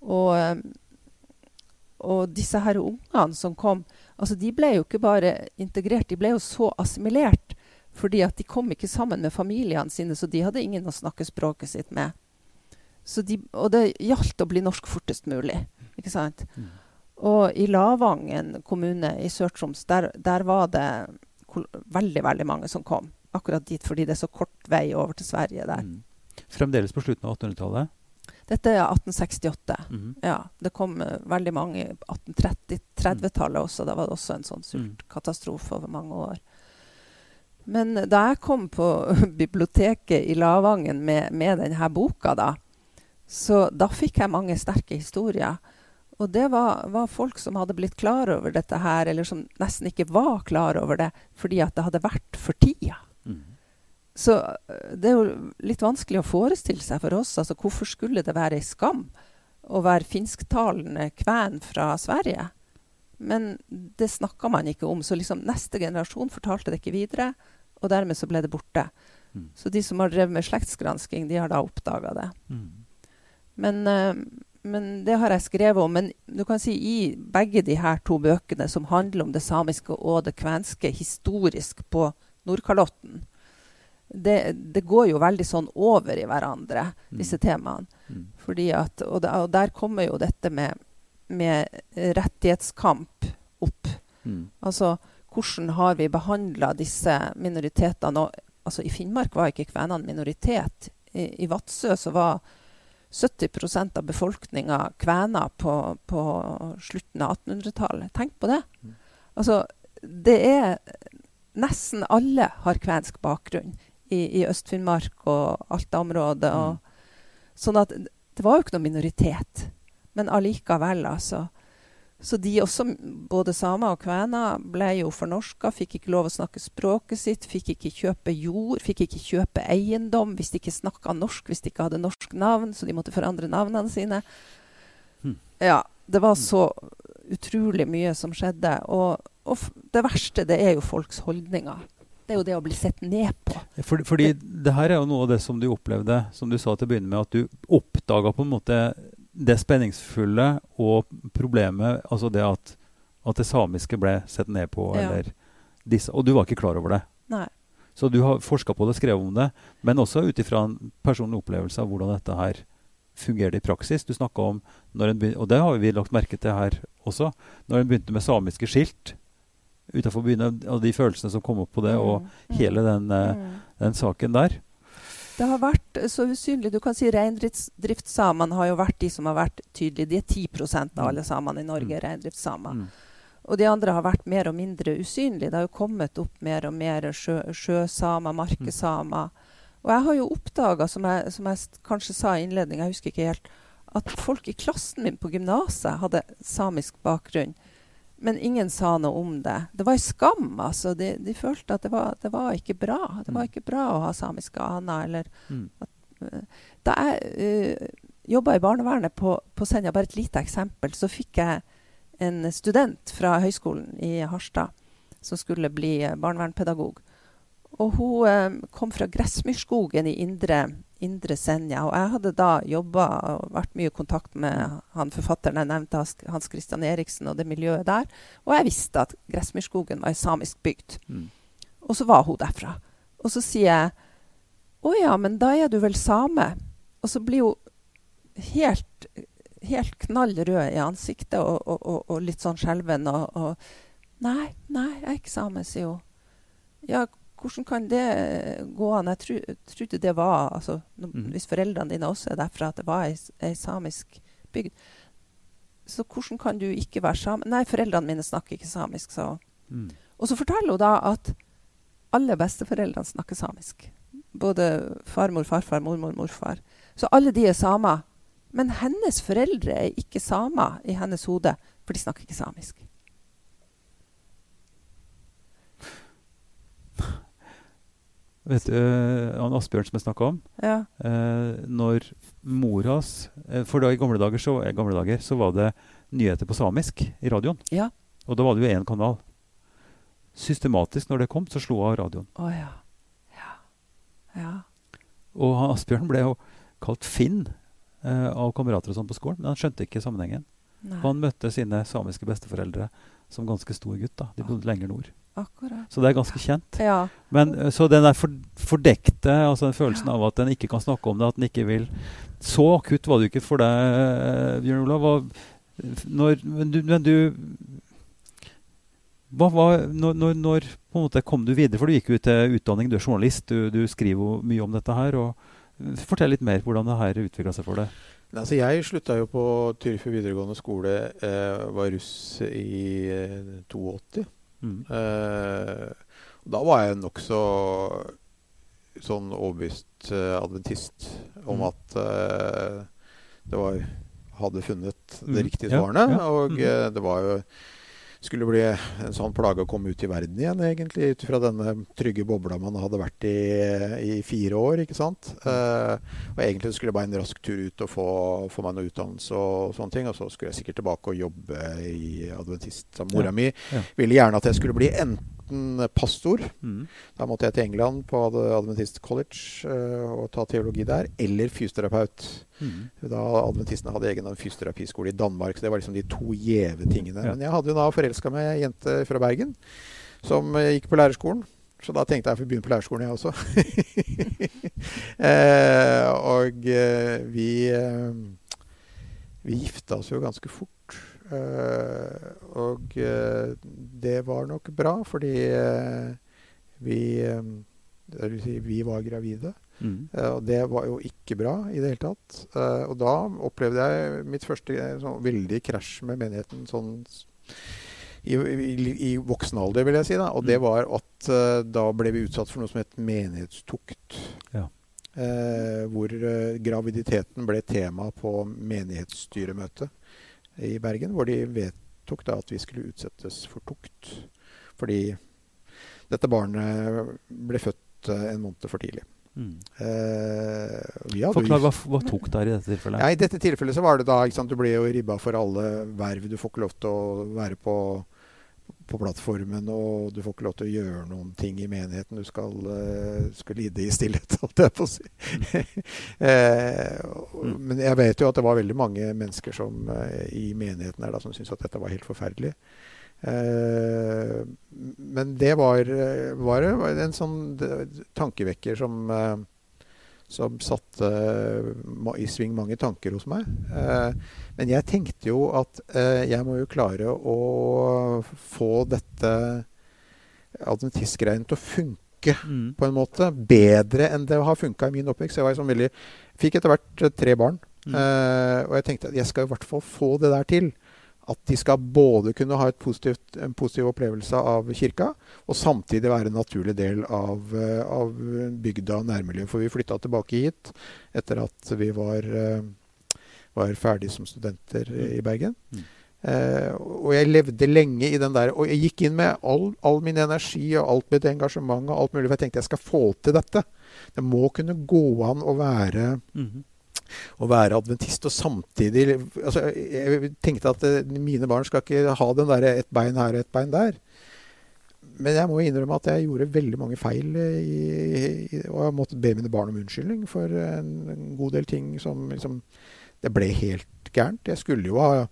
Og, eh, og disse her ungene som kom, altså de ble jo ikke bare integrert, de ble jo så assimilert. Fordi at de kom ikke sammen med familiene sine, så de hadde ingen å snakke språket sitt med. De, og det gjaldt å bli norsk fortest mulig. ikke sant? Mm. Og i Lavangen kommune i Sør-Troms, der, der var det veldig, veldig mange som kom. Akkurat dit, fordi det er så kort vei over til Sverige der. Mm. Fremdeles på slutten av 1800-tallet. Dette er 1868. Mhm. Ja, det kom uh, veldig mange i 1830-tallet også. Da var det også en sånn sultkatastrofe over mange år. Men da jeg kom på biblioteket i Lavangen med, med denne boka, da, så da fikk jeg mange sterke historier. Og det var, var folk som hadde blitt klar over dette her, eller som nesten ikke var klar over det, fordi at det hadde vært for tida. Mm. Så øh, det er jo litt vanskelig å forestille seg for oss. altså Hvorfor skulle det være ei skam å være finsktalende kven fra Sverige? Men det snakka man ikke om. Så liksom neste generasjon fortalte det ikke videre, og dermed så ble det borte. Mm. Så de som har drevet med slektsgransking, de har da oppdaga det. Mm. Men, øh, men det har jeg skrevet om. Men du kan si i begge de her to bøkene, som handler om det samiske og det kvenske historisk på Nordkalotten, det, det, går jo veldig sånn over i hverandre, Mm. disse temaene. Mm. Fordi at, og, da, og der kommer jo dette med, med rettighetskamp opp. Mm. Altså hvordan har vi behandla disse minoritetene? Og, altså, I Finnmark var ikke kvenene minoritet. I, i Vadsø så var 70% av befolkninga kvener på, på slutten av 1800-tallet. Tenk på det. Mm. Altså, det er Nesten alle har kvensk bakgrunn i, i Øst-Finnmark og Alta-området. og Sånn at det var jo ikke noen minoritet. Men allikevel, altså. Så de også, både samer og kvener, ble jo fornorska, fikk ikke lov å snakke språket sitt, fikk ikke kjøpe jord, fikk ikke kjøpe eiendom hvis de ikke snakka norsk, hvis de ikke hadde norsk navn, så de måtte forandre navnene sine. Hmm. Ja, det var så utrolig mye som skjedde. Og, og det verste, det er jo folks holdninger. Det er jo det å bli sett ned på. Fordi, fordi det her er jo noe av det som du opplevde, som du sa til å begynne med, at du oppdaga på en måte det spenningsfulle og problemet, altså det at, at det samiske ble sett ned på, Ja. eller disse, Og du var ikke klar over det. Nei. Så du har forska på det, skrevet om det, men også ut ifra en personlig opplevelse av hvordan dette her fungerer i praksis. Du snakka om, når en begyn- og det har vi lagt merke til her også, når en begynte med samiske skilt utafor byen, og de følelsene som kom opp på det, og Mm, mm, hele den, eh, mm. den saken der. Det har vært så usynlig. Du kan si Reindriftssamene har jo vært de som har vært tydelige. De er 10 av alle samene i Norge er reindriftssamer. Mm. Og de andre har vært mer og mindre usynlige. Det har jo kommet opp mer og mer sjø, sjøsamer, markesamer. Og jeg har jo oppdaga, som, som jeg kanskje sa i innledningen, jeg husker ikke helt, at folk i klassen min på gymnaset hadde samisk bakgrunn. Men ingen sa noe om det. Det var en skam. altså. De, de følte at det var, det var ikke bra. Det var Mm. ikke bra å ha samiske aner. eller Mm. da jeg uh, jobba i barnevernet på, på Senja, bare et lite eksempel, så fikk jeg en student fra høgskolen i Harstad som skulle bli eh, barnevernspedagog. Og hun uh, kom fra Gressmyrskogen i indre, indre Senja. Og jeg hadde da jobba og vært mye i kontakt med han forfatteren jeg nevnte, Hans- Christian Eriksen, og det miljøet der. Og jeg visste at Gressmyrskogen var ei samisk bygd. Mm. Og så var hun derfra. Og så sier jeg å ja, men da er du vel same? Og så blir hun helt, helt knall rød i ansiktet og, og, og, og litt sånn skjelven. Og Nei, nei, jeg er ikke same, sier hun. Ja, hvordan kan det gå an? Jeg tro- trodde det var altså, når- mm. Hvis foreldrene dine også er derfra, at det var ei, ei samisk bygd. Så hvordan kan du ikke være same? Nei, foreldrene mine snakker ikke samisk, sa hun. Mm. Og så forteller hun da at alle besteforeldrene snakker samisk. Både farmor, farfar, mormor, morfar. Så alle de er samer. Men hennes foreldre er ikke samer i hennes hode, for de snakker ikke samisk. Vet du, eh, han Asbjørn som jeg snakka om Ja. eh, Når mor hans eh, For da i gamle dager, så, eh, gamle dager så var det nyheter på samisk i radioen. Ja. Og da var det jo én kanal. Systematisk når det kom, så slo hun av radioen. Oh, ja. Ja. ja. Og han Asbjørn ble jo kalt Finn eh, av kamerater og sånn på skolen, men han skjønte ikke sammenhengen. Nei. Han møtte sine samiske besteforeldre som ganske stor gutt. da. De bodde lenger nord. Akkurat. Så det er ganske kjent. Ja. Men eh, Så den der for, fordekte altså den følelsen av at en ikke kan snakke om det, at en ikke vil Så akutt var det jo ikke for deg, eh, Bjørn Olav. Når, men du, men du hva var, når, når, når på en måte kom du videre? For du gikk jo til utdanning, du er journalist, du, du skriver jo mye om dette her. og Fortell litt mer hvordan det her utvikla seg for deg. Nei, Altså, jeg slutta jo på Tyrifjord videregående skole, eh, var russ i eh, 82. Mm. Eh, da var jeg nokså sånn overbevist eh, adventist om Mm. at eh, det var hadde funnet Mm. det riktige Ja, svarene. ja. Og Mm. eh, det var jo skulle bli en sånn plage å komme ut i verden igjen, egentlig, ut fra denne trygge bobla man hadde vært i i fire år. ikke sant? Uh, og egentlig skulle det bare en rask tur ut og få, få meg noe utdannelse og sånne ting. Og så skulle jeg sikkert tilbake og jobbe i adventist. Mora Ja, mi ville gjerne at jeg skulle bli enten pastor, Mm. da måtte jeg til England på Adventist College uh, og ta teologi der, eller fysioterapeut. Mm. Da Adventistene hadde egen fysioterapiskole i Danmark. Så det var liksom de to gjeve tingene. Ja. Men jeg hadde jo da forelska meg ei jente fra Bergen som eh, gikk på lærerskolen. Så da tenkte jeg jeg får begynne på lærerskolen, jeg også. eh, og eh, vi, eh, vi gifta oss jo ganske fort. Eh, og eh, det var nok bra, fordi vi si, vi var gravide. Mm. og det var jo ikke bra i det hele tatt. og da opplevde jeg mitt første sånn, veldig krasj med menigheten sånn i, i, i, voksen alder, vil jeg si. da, Og det mm. var at uh, da ble vi utsatt for noe som het menighetstukt. Ja. Uh, hvor uh, graviditeten ble tema på menighetsstyremøtet i Bergen. Hvor de vedtok da at vi skulle utsettes for tukt. Fordi dette barnet ble født en måned for tidlig. Mm. Uh, Forklar hva, hva tok der i dette tilfellet? Ja, I dette tilfellet så var det da ikke sant, Du ble jo ribba for alle verv. Du får ikke lov til å være på, på plattformen, og du får ikke lov til å gjøre noen ting i menigheten. Du skal, uh, skal lide i stillhet, holdt jeg på å si. uh. Men jeg vet jo at det var veldig mange mennesker som, i menigheten her da, som syntes at dette var helt forferdelig. Eh, men det var, var, en sånn tankevekker som, som satte i sving mange tanker hos meg. Eh, men jeg tenkte jo at jeg må jo klare å få dette adventistgreiene til å funke mm. på en måte bedre enn det har funka i min oppvekst. Jeg var sånn veldig, fikk etter hvert tre barn. Mm. og jeg tenkte at jeg skal i hvert fall få det der til at de skal både kunne ha positivt, en positiv opplevelse av kirka, og samtidig være en naturlig del av, eh, av bygda og nærmiljøet. For vi flytta tilbake hit etter at vi var, eh, var ferdig som studenter i Bergen. Mm. Eh, og jeg levde lenge i den der Og jeg gikk inn med all, all min energi og alt mitt engasjement og alt mulig, for jeg tenkte jeg skal få til dette. Det må kunne gå an å være mm -hmm å være adventist. Og samtidig altså, Jeg tenkte at eh, mine barn skal ikke ha den der ett bein her og ett bein der. Men jeg må innrømme at jeg gjorde veldig mange feil. I, i, og jeg måtte be mine barn om unnskyldning for en, en god del ting som liksom Det ble helt gærent. Jeg skulle jo ha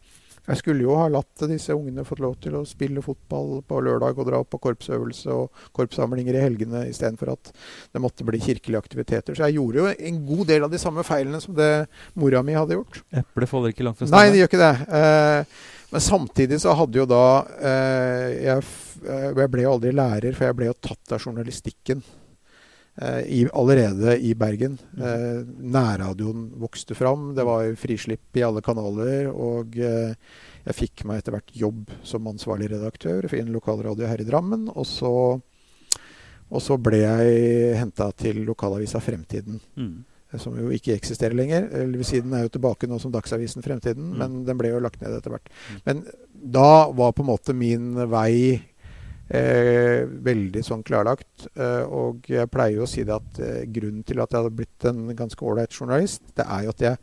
jeg skulle jo ha latt disse ungene fått lov til å spille fotball på lørdag og dra på korpsøvelse og korpssamlinger i helgene istedenfor at det måtte bli kirkelige aktiviteter. Så jeg gjorde jo en god del av de samme feilene som det mora mi hadde gjort. Eplet faller ikke langt fra stedet? Nei, det gjør ikke det. Eh, men samtidig så hadde jo da eh, jeg, eh, jeg, ble jo aldri lærer, for jeg ble jo tatt av journalistikken. Eh, I, allerede i Bergen. Eh, nærradioen vokste fram. Det var frislipp i alle kanaler. Og eh, jeg fikk meg etter hvert jobb som ansvarlig redaktør for en lokalradio her i Drammen. Og så, og så ble jeg henta til lokalavisa Fremtiden. Mm. Som jo ikke eksisterer lenger. Siden er jo tilbake nå som Dagsavisen Fremtiden, mm. men den ble jo lagt ned etter hvert. Mm. Men da var på en måte min vei Eh, veldig sånn klarlagt. Eh, og jeg pleier jo å si det at eh, grunnen til at jeg hadde blitt en ganske ålreit journalist, det er jo at jeg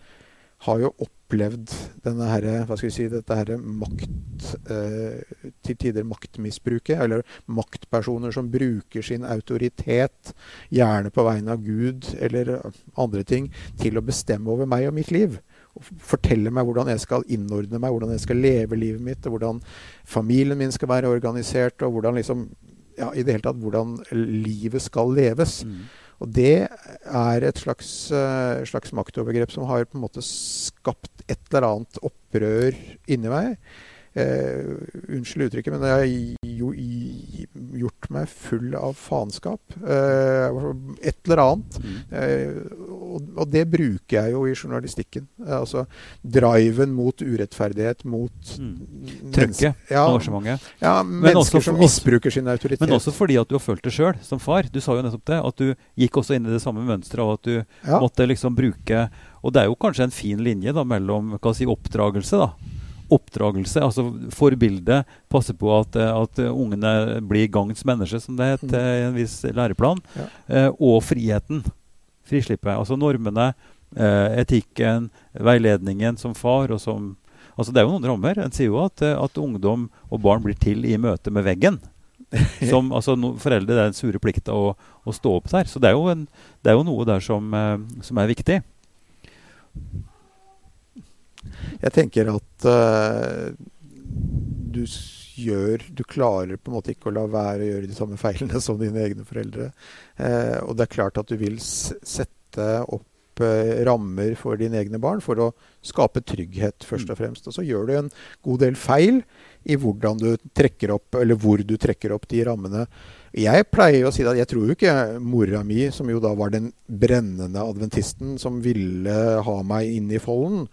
har jo opplevd denne her, hva skal vi si, dette her makt eh, Til tider maktmisbruket. Eller maktpersoner som bruker sin autoritet, gjerne på vegne av Gud eller andre ting, til å bestemme over meg og mitt liv fortelle meg hvordan jeg skal innordne meg, hvordan jeg skal leve livet mitt, og hvordan familien min skal være organisert, og hvordan liksom ja, i det hele tatt hvordan livet skal leves. Mm. Og det er et slags, uh, slags, maktovergrep som har på en måte skapt et eller annet opprør inni meg. Uh, unnskyld uttrykket, men jeg har jo gjort meg full av faenskap. Eh, et eller annet. Mm og, og, det bruker jeg jo i journalistikken. Altså driven mot urettferdighet, mot mm. Trykket, Ja, engasjementet. Ja, mennesker som misbruker sin autoritet. Men også fordi at du har følt det sjøl som far. Du sa jo nettopp det. At du gikk også inn i det samme mønsteret, og at du ja. måtte liksom bruke Og det er jo kanskje en fin linje da mellom si, oppdragelse, da oppdragelse, altså forbildet, passe på at, at ungene blir gagns menneske, som det heter mm. i en viss læreplan, ja. eh, og friheten frislippet. Altså normene, eh, etikken, veiledningen som far og som Altså Det er jo noen rammer. En sier jo at, at ungdom og barn blir til i møte med veggen. Som, altså no, Foreldre det er den sure plikta å, å, stå opp der. Så det er jo, en, det er jo noe der som, eh, som, er viktig. Jeg tenker at uh, du gjør Du klarer på en måte ikke å la være å gjøre de samme feilene som dine egne foreldre. Uh, og det er klart at du vil sette opp eh, rammer for dine egne barn for å skape trygghet, først og mm. fremst. Og så gjør du en god del feil i hvordan du trekker opp, eller hvor du trekker opp de rammene. Jeg pleier å si at jeg tror jo ikke mora mi, som jo da var den brennende adventisten som ville ha meg inn i folden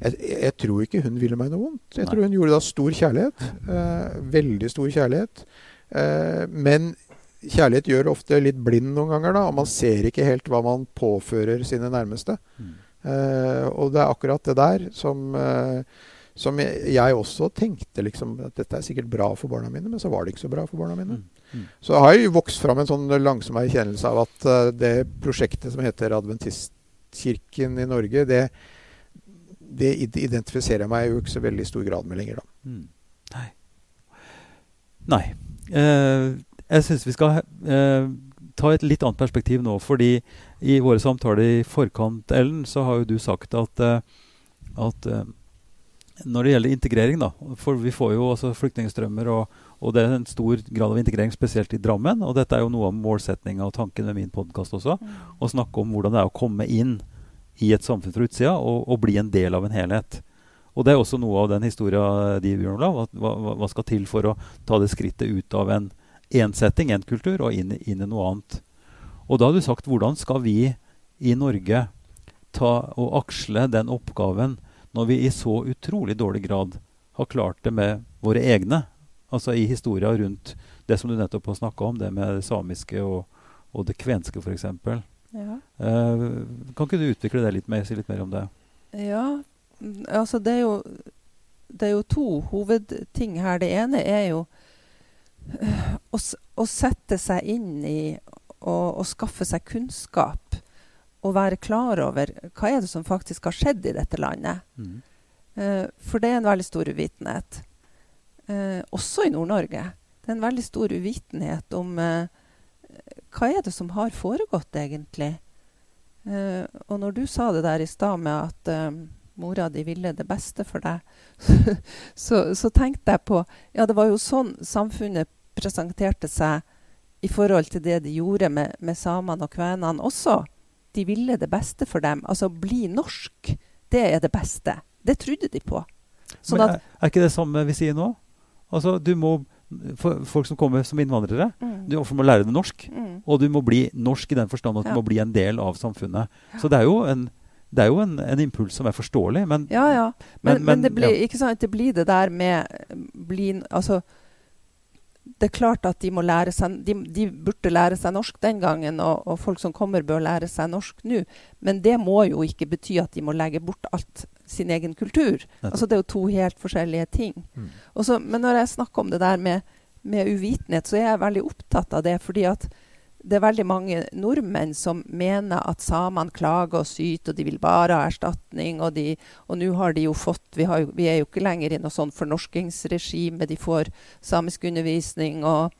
jeg, jeg, tror ikke hun ville meg noe vondt. Jeg Nei. tror hun gjorde da stor kjærlighet. Eh, veldig stor kjærlighet. Eh, men kjærlighet gjør ofte litt blind noen ganger, da, og man ser ikke helt hva man påfører sine nærmeste. Mm. Eh, og det er akkurat det der som eh, som jeg, jeg, også tenkte liksom, at dette er sikkert bra for barna mine, men så var det ikke så bra for barna mine. Mm. Mm. Så har jeg vokst fram en sånn langsom erkjennelse av at uh, det prosjektet som heter Adventistkirken i Norge, det, det identifiserer jeg meg jo ikke så veldig stor grad med lenger, da. Mm. Nei. Nei. Uh, jeg syns vi skal uh, ta et litt annet perspektiv nå. fordi i våre samtaler i forkant, Ellen, så har jo du sagt at, at når det gjelder integrering, da, for vi får jo også flyktningstrømmer, og, og, det er en stor grad av integrering, spesielt i Drammen. Og dette er jo noe av målsettinga og tanken med min podkast også. Mm. Å snakke om hvordan det er å komme inn i et samfunn fra utsida og, og, bli en del av en helhet. Og det er også noe av den historia de Bjørn Olav. Hva, hva, skal til for å ta det skrittet ut av en ensetting, en kultur, og inn, inn i noe annet. Og da har du sagt hvordan skal vi i Norge ta og aksle den oppgaven når vi i så utrolig dårlig grad har klart det med våre egne. Altså i historia rundt det som du nettopp har snakka om, det med det samiske og, og det kvenske f.eks. Ja. Eh, kan ikke du utvikle det litt mer, si litt mer om det? Ja, altså det er jo, det er jo to hovedting her. Det ene er jo uh, å, å, sette seg inn i og, og skaffe seg kunnskap å være klar over hva er det som faktisk har skjedd i dette landet. Mm. Uh, for det er en veldig stor uvitenhet. Uh, også i Nord-Norge. Det er en veldig stor uvitenhet om uh, hva er det som har foregått, egentlig. og når du sa det der i stad med at mora di ville det beste for deg, så, så, tenkte jeg på Ja, det var jo sånn samfunnet presenterte seg i forhold til det de gjorde med, med samene og kvenene også de ville det beste for dem. Altså bli norsk, det er det beste. Det trodde de på. Sånn Men er, er, ikke det samme vi sier nå? Altså, du må, for folk som kommer som innvandrere, mm. du må lære deg norsk. Mm. Og du må bli norsk i den forstand at ja. du må bli en del av samfunnet. Ja. Så det er jo en det er jo en, en, impuls som er forståelig, men Ja, ja. Men, men, men det, blir, ja. Sant, det, blir, det der med bli, Altså det er klart at de må lære seg de, de, burde lære seg norsk den gangen, og, og, folk som kommer, bør lære seg norsk nå. Men det må jo ikke bety at de må legge bort alt sin egen kultur. Altså Det er jo to helt forskjellige ting. Mm. Også, men når jeg snakker om det der med, med uvitenhet, så er jeg veldig opptatt av det. fordi at det er veldig mange nordmenn som mener at samene klager og syter, og de vil bare ha erstatning. Og, nå har de jo fått vi, jo, vi, er jo ikke lenger i noe sånn fornorskingsregime. De får samisk undervisning. Og,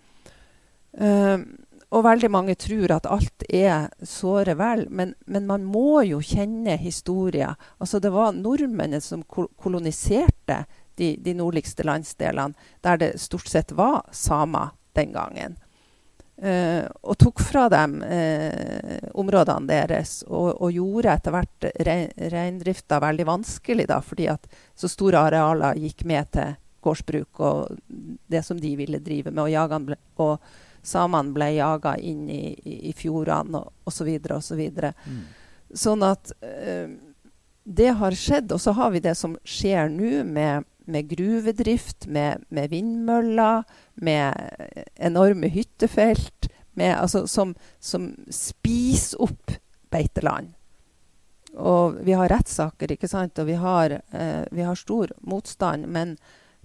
øh, og, veldig mange tror at alt er såre vel. Men, men, man må jo kjenne historia. Altså, det var nordmennene som koloniserte de, de nordligste landsdelene, der det stort sett var samer den gangen. Uh, og tok fra dem uh, områdene deres, og, og gjorde etter hvert reindrifta veldig vanskelig, da, fordi at så store arealer gikk med til gårdsbruk og det som de ville drive med. Og, jagene ble, og samene ble jaga inn i, i, i fjordene og osv. osv. Så mm. Sånn at uh, det har skjedd. Og så har vi det som skjer nå med med gruvedrift, med, med, vindmøller, med enorme hyttefelt, med, altså, som, som, spiser opp beiteland. Og vi har rettssaker, ikke sant? og vi har, eh, vi har stor motstand. Men,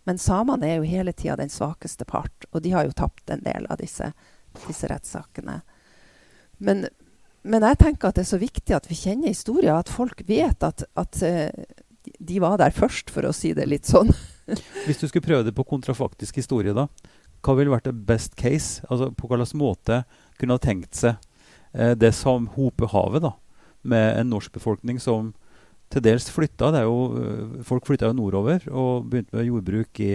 men samene er jo hele tida den svakeste part, og de har jo tapt en del av disse, disse rettssakene. Men, men, jeg tenker at det er så viktig at vi kjenner historien, at folk vet at, at uh, de var der først, for å si det litt sånn. Hvis du skulle prøve det på kontrafaktisk historie, da, hva ville vært det best case? Altså, på hvilken måte kunne ha tenkt seg eh, det som hoper havet, da, med en norsk befolkning som til dels flytta. Jo, eh, folk flytta jo nordover og begynte med jordbruk i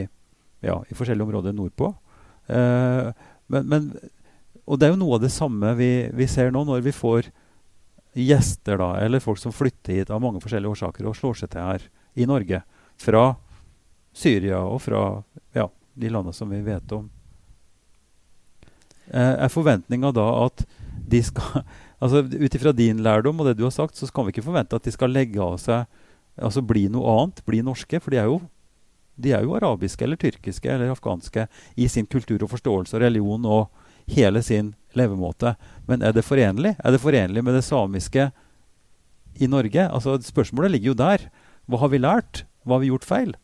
ja, i forskjellige områder nordpå. Eh, men, men, og det er jo noe av det samme vi, vi, ser nå når vi får gjester, da, eller folk som flytter hit av mange forskjellige årsaker og slår seg til her i Norge. Fra Syria og fra ja, de landene som vi vet om. Eh, er forventninga da at de skal altså Ut ifra din lærdom og det du har sagt, så kan vi ikke forvente at de skal legge av seg altså bli noe annet, bli norske. For de er jo, de er jo arabiske eller tyrkiske eller afghanske i sin kultur og forståelse og religion og hele sin levemåte. Men er det forenlig? Er det forenlig med det samiske i Norge? Altså Spørsmålet ligger jo der. Hva har vi lært? Hva har vi gjort feil?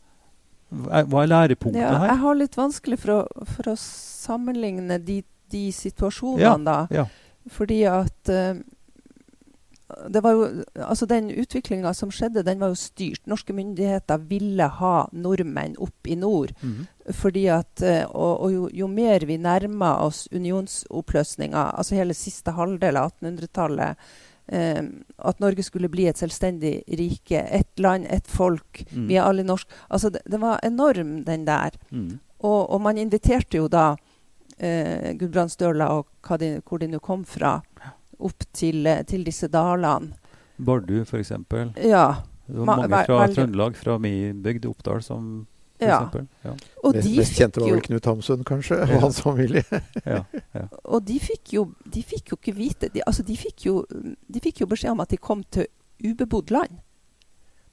Hva er lærepunktene ja, her? Jeg har litt vanskelig for å, for å sammenligne de, de situasjonene, ja, da. Ja. Fordi at uh, det var jo, altså Den utviklinga som skjedde, den var jo styrt. Norske myndigheter ville ha nordmenn opp i nord. Mm. fordi at, eh, Og, og jo, jo, mer vi nærma oss unionsoppløsninga, altså hele siste halvdel av 1800-tallet, eh, at Norge skulle bli et selvstendig rike, ett land, ett folk, mm. vi er alle norske altså det, det, var enorm, den der. Mm. Og, og, man inviterte jo da eh, Gudbrandsdøla og de, hvor de nå kom fra opp til, eh, til disse dalene. Bardu, f.eks. Ja. Det var mange fra Trøndelag, fra min bygd, Oppdal, som ja. ja. Og de Mest kjente var vel Knut Hamsun, kanskje, og hans familie. ja, ja. Og de fikk, jo, de fikk jo ikke vite de, altså de, fikk jo, de fikk jo beskjed om at de kom til ubebodd land.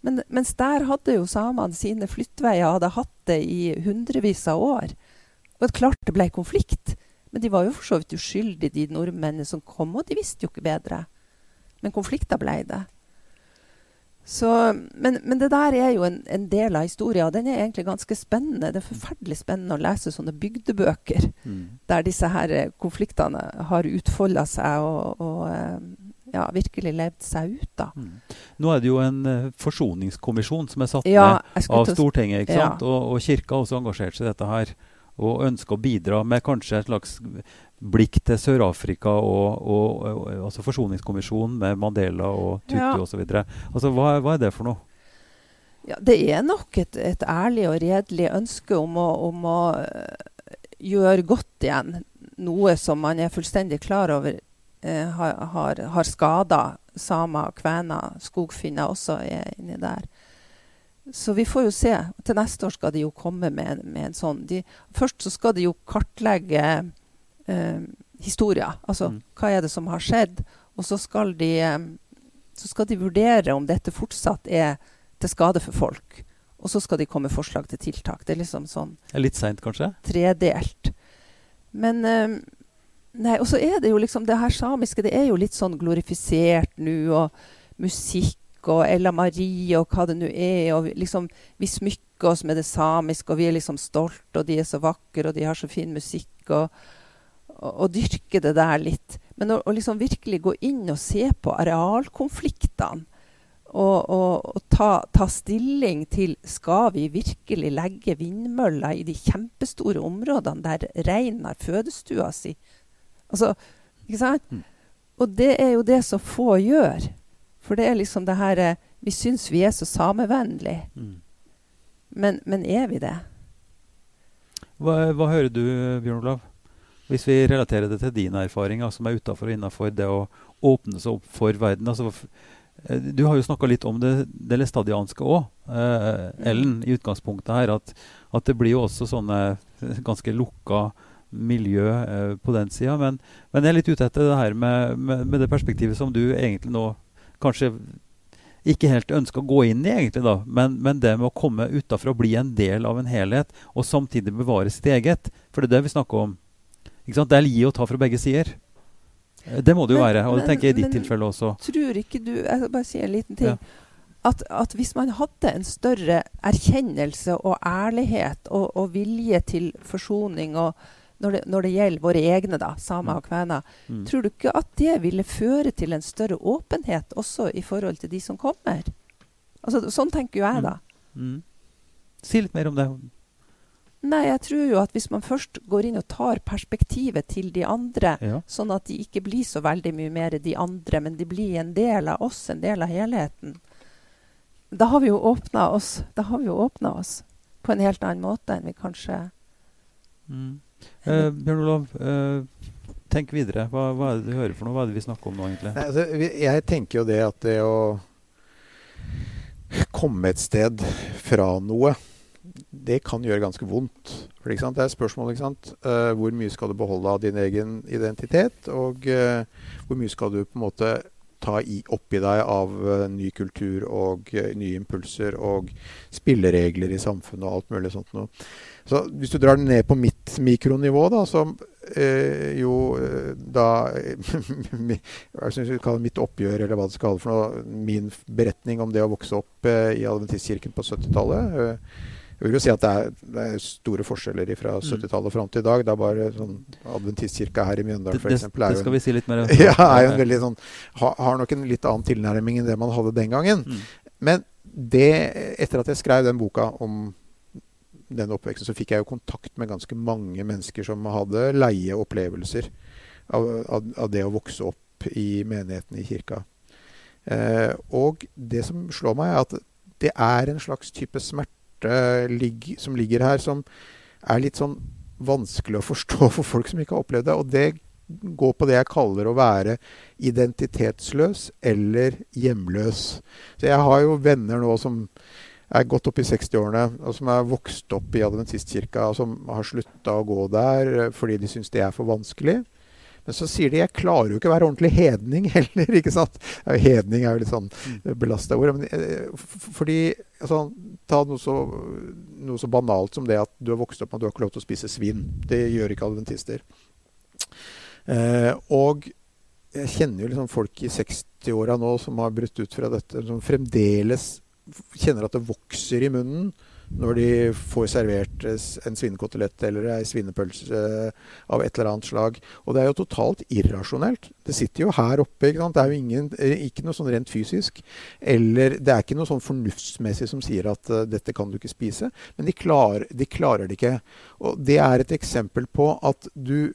Men, mens der hadde jo samene sine flyttveier, hadde hatt det i hundrevis av år. Og klart det ble konflikt. Men de var jo for så vidt uskyldige, de nordmennene som kom, og de visste jo ikke bedre. Men konflikter ble det. Så, men, men, det der er jo en, en del av historien, og den er egentlig ganske spennende. Det er forferdelig spennende å lese sånne bygdebøker mm. der disse her eh, konfliktene har utfolda seg og, og eh, ja, virkelig levd seg ut. da. Mm. Nå er det jo en uh, forsoningskommisjon som er satt ja, ned av Stortinget. ikke sant? Ja. Og, og Kirka har også engasjert seg i dette her og ønsker å bidra med kanskje et slags blikk til Sør-Afrika og, og, og, altså Forsoningskommisjonen med Mandela og Tutu ja. osv. Altså, hva, hva er det for noe? Ja, det er nok et, et ærlig og redelig ønske om å, om å, eh, gjøre godt igjen noe som man er fullstendig klar over eh, har, har, har skada samer, kvener, skogfinner også er inni der. Så vi får jo se. Til neste år skal de jo komme med, med en sånn de, Først så skal de jo kartlegge eh, historier. Altså mm. hva er det som har skjedd? Og så skal, de, eh, så skal de vurdere om dette fortsatt er til skade for folk. Og så skal de komme med forslag til tiltak. Det er liksom sånn det er Litt seint, kanskje? Tredelt. Men eh, Nei, og så er det jo liksom Det her samiske det er jo litt sånn glorifisert nå. Og musikk og Ella Marie og hva det nå er. og liksom, Vi smykker oss med det samiske, og vi er liksom stolte, og de er så vakre, og de har så fin musikk. og, og dyrke det der litt. Men å, å liksom virkelig gå inn og se på arealkonfliktene og, og, og ta, ta, stilling til skal vi virkelig legge vindmøller i de kjempestore områdene der reinen har fødestua si. Altså, ikke sant? Mm. Og det er jo det som få gjør. For det er liksom det her eh, Vi syns vi er så samevennlige. Mm. Men, men, er vi det? Hva, hva, hører du, Bjørn Olav? Hvis vi relaterer det til dine erfaringer, som er utafor og innafor det å åpne seg opp for verden. Altså, eh, du har jo snakka litt om det, det læstadianske òg, eh. Ellen, i utgangspunktet her. At, at, det blir jo også sånne ganske lukka miljø eh, på den sida. Men, men, jeg er litt ute etter det her med, med, med, det perspektivet som du egentlig nå kanskje ikke helt ønsker å gå inn i, egentlig da, men, men det med å komme utafra og bli en del av en helhet, og samtidig bevare sitt eget. For det er det vi snakker om. Det er gi og ta fra begge sider. Eh, det må det jo men, være, og det tenker jeg i ditt tilfelle også. Tror ikke du Jeg bare si en liten ting. Ja. At, at, hvis man hadde en større erkjennelse og ærlighet og, og vilje til forsoning og når det, når det, gjelder våre egne, da, samer og kvener, mm. tror du ikke at det ville føre til en større åpenhet også i forhold til de som kommer? Altså, sånn tenker jo jeg, da. Mm. Mm. Si litt mer om det. Nei, jeg tror jo at hvis man først går inn og tar perspektivet til de andre, ja. sånn at de ikke blir så veldig mye mer de andre, men de blir en del av oss, en del av helheten, da har vi jo åpna oss. Da har vi jo åpna oss på en helt annen måte enn vi kanskje Mm. Eh, Bjørn Olav, eh, tenk videre. Hva, hva, er det du hører for noe? Hva er det vi snakker om nå, egentlig? Nei, altså, jeg tenker jo det at det å komme et sted fra noe, det kan gjøre ganske vondt. For, det er et spørsmål ikke sant? Uh, hvor mye skal du beholde av din egen identitet? Og uh, hvor mye skal du på en måte ta i, oppi deg av uh, ny kultur og nye impulser og spilleregler i samfunnet og alt mulig sånt noe. Så hvis du drar den ned på mitt mikronivå, da, som jo da Hva skal vi kaller mitt oppgjør, eller hva det skal kalle for noe, min beretning om det å vokse opp i Adventistkirken på 70-tallet jeg vil jo si at det er, det er store forskjeller fra 70-tallet og fram til i dag. Det er bare sånn Adventistkirka her i Mjøndalen f.eks. Det, det skal vi si litt mer om. ja, er jo en veldig sånn, har, har, nok en litt annen tilnærming enn det man hadde den gangen. Mm. Men det, etter at jeg skrev den boka om den oppveksten, så fikk jeg jo kontakt med ganske mange mennesker som hadde leie opplevelser av, av, av det å vokse opp i menigheten i kirka. Eh, og det som slår meg, er at det er en slags type smerte smerte som ligger her, som er litt sånn vanskelig å forstå for folk som ikke har opplevd det. Og det går på det jeg kaller å være identitetsløs eller hjemløs. Så jeg har jo venner nå som er godt opp i 60-årene, og som er vokst opp i adventistkirka, og som har slutta å gå der fordi de syns det er for vanskelig. Men så sier de jeg klarer jo ikke å være ordentlig hedning heller. ikke sant? Hedning er jo litt sånn mm. belasta ord. Men, eh, fordi altså, Ta noe så, noe så, banalt som det at du har vokst opp med at du har ikke lov til å spise svin. Det gjør ikke adventister. Eh, og jeg kjenner jo liksom folk i 60-åra nå som har brutt ut fra dette, som fremdeles kjenner at det vokser i munnen når de får servert en svinekotelett eller ei svinepølse av et eller annet slag. Og det er jo totalt irrasjonelt. Det sitter jo her oppe. ikke sant? Det er jo ingen, eh, ikke noe sånn rent fysisk. Eller det er ikke noe sånn fornuftsmessig som sier at uh, dette kan du ikke spise. Men de, klar, de klarer det ikke. Og det er et eksempel på at du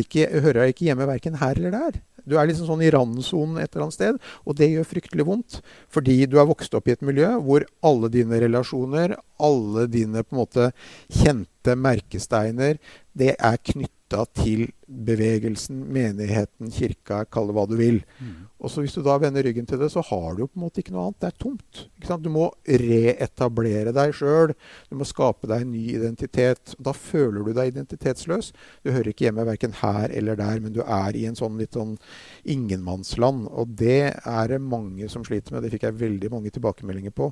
ikke, hører ikke hjemme verken her eller der. Du er liksom sånn i randsonen et eller annet sted, og det gjør fryktelig vondt. Fordi du er vokst opp i et miljø hvor alle dine relasjoner, alle dine på en måte kjente merkesteiner, det er knytta til bevegelsen, menigheten, kirka, kall det hva du vil. Mm. Og så Hvis du da vender ryggen til det, så har du jo på en måte ikke noe annet. Det er tomt. Du må reetablere deg sjøl. Du må skape deg en ny identitet. Da føler du deg identitetsløs. Du hører ikke hjemme verken her eller der, men du er i en sånn litt sånn ingenmannsland. Og det er det mange som sliter med. Det fikk jeg veldig mange tilbakemeldinger på.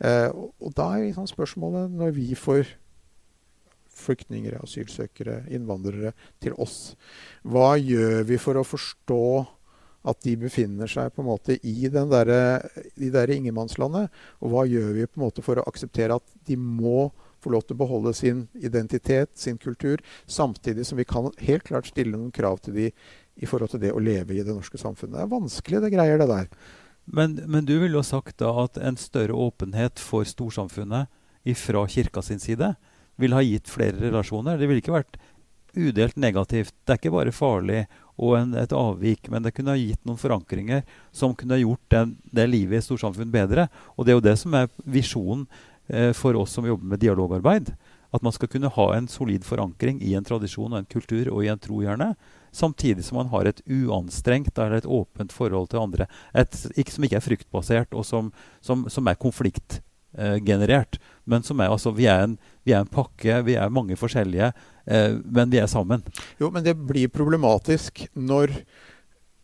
Eh, og da er liksom spørsmålet, når vi får flyktninger, asylsøkere, innvandrere til oss. Hva gjør vi for å forstå at de befinner seg på en måte i den der, de der ingenmannslandet? Og hva gjør vi på en måte for å akseptere at de må få lov til å beholde sin identitet, sin kultur, samtidig som vi kan helt klart stille noen krav til de i forhold til det å leve i det norske samfunnet. Det er vanskelig, det greier det der. Men, men du ville jo sagt da at en større åpenhet for storsamfunnet fra kirka sin side ville ha gitt flere relasjoner. Det ville ikke vært udelt negativt. Det er ikke bare farlig og en, et avvik, men det kunne ha gitt noen forankringer som kunne ha gjort den, det livet i storsamfunn bedre. Og det er jo det som er visjonen eh, for oss som jobber med dialogarbeid. At man skal kunne ha en solid forankring i en tradisjon og en kultur og i en tro, gjerne. Samtidig som man har et uanstrengt eller et åpent forhold til andre. Et, som ikke er fryktbasert, og som, som, som er konfliktgenerert. Eh, men som er altså vi er, en, vi er en pakke, vi er mange forskjellige, eh, men vi er sammen. Jo, men det blir problematisk når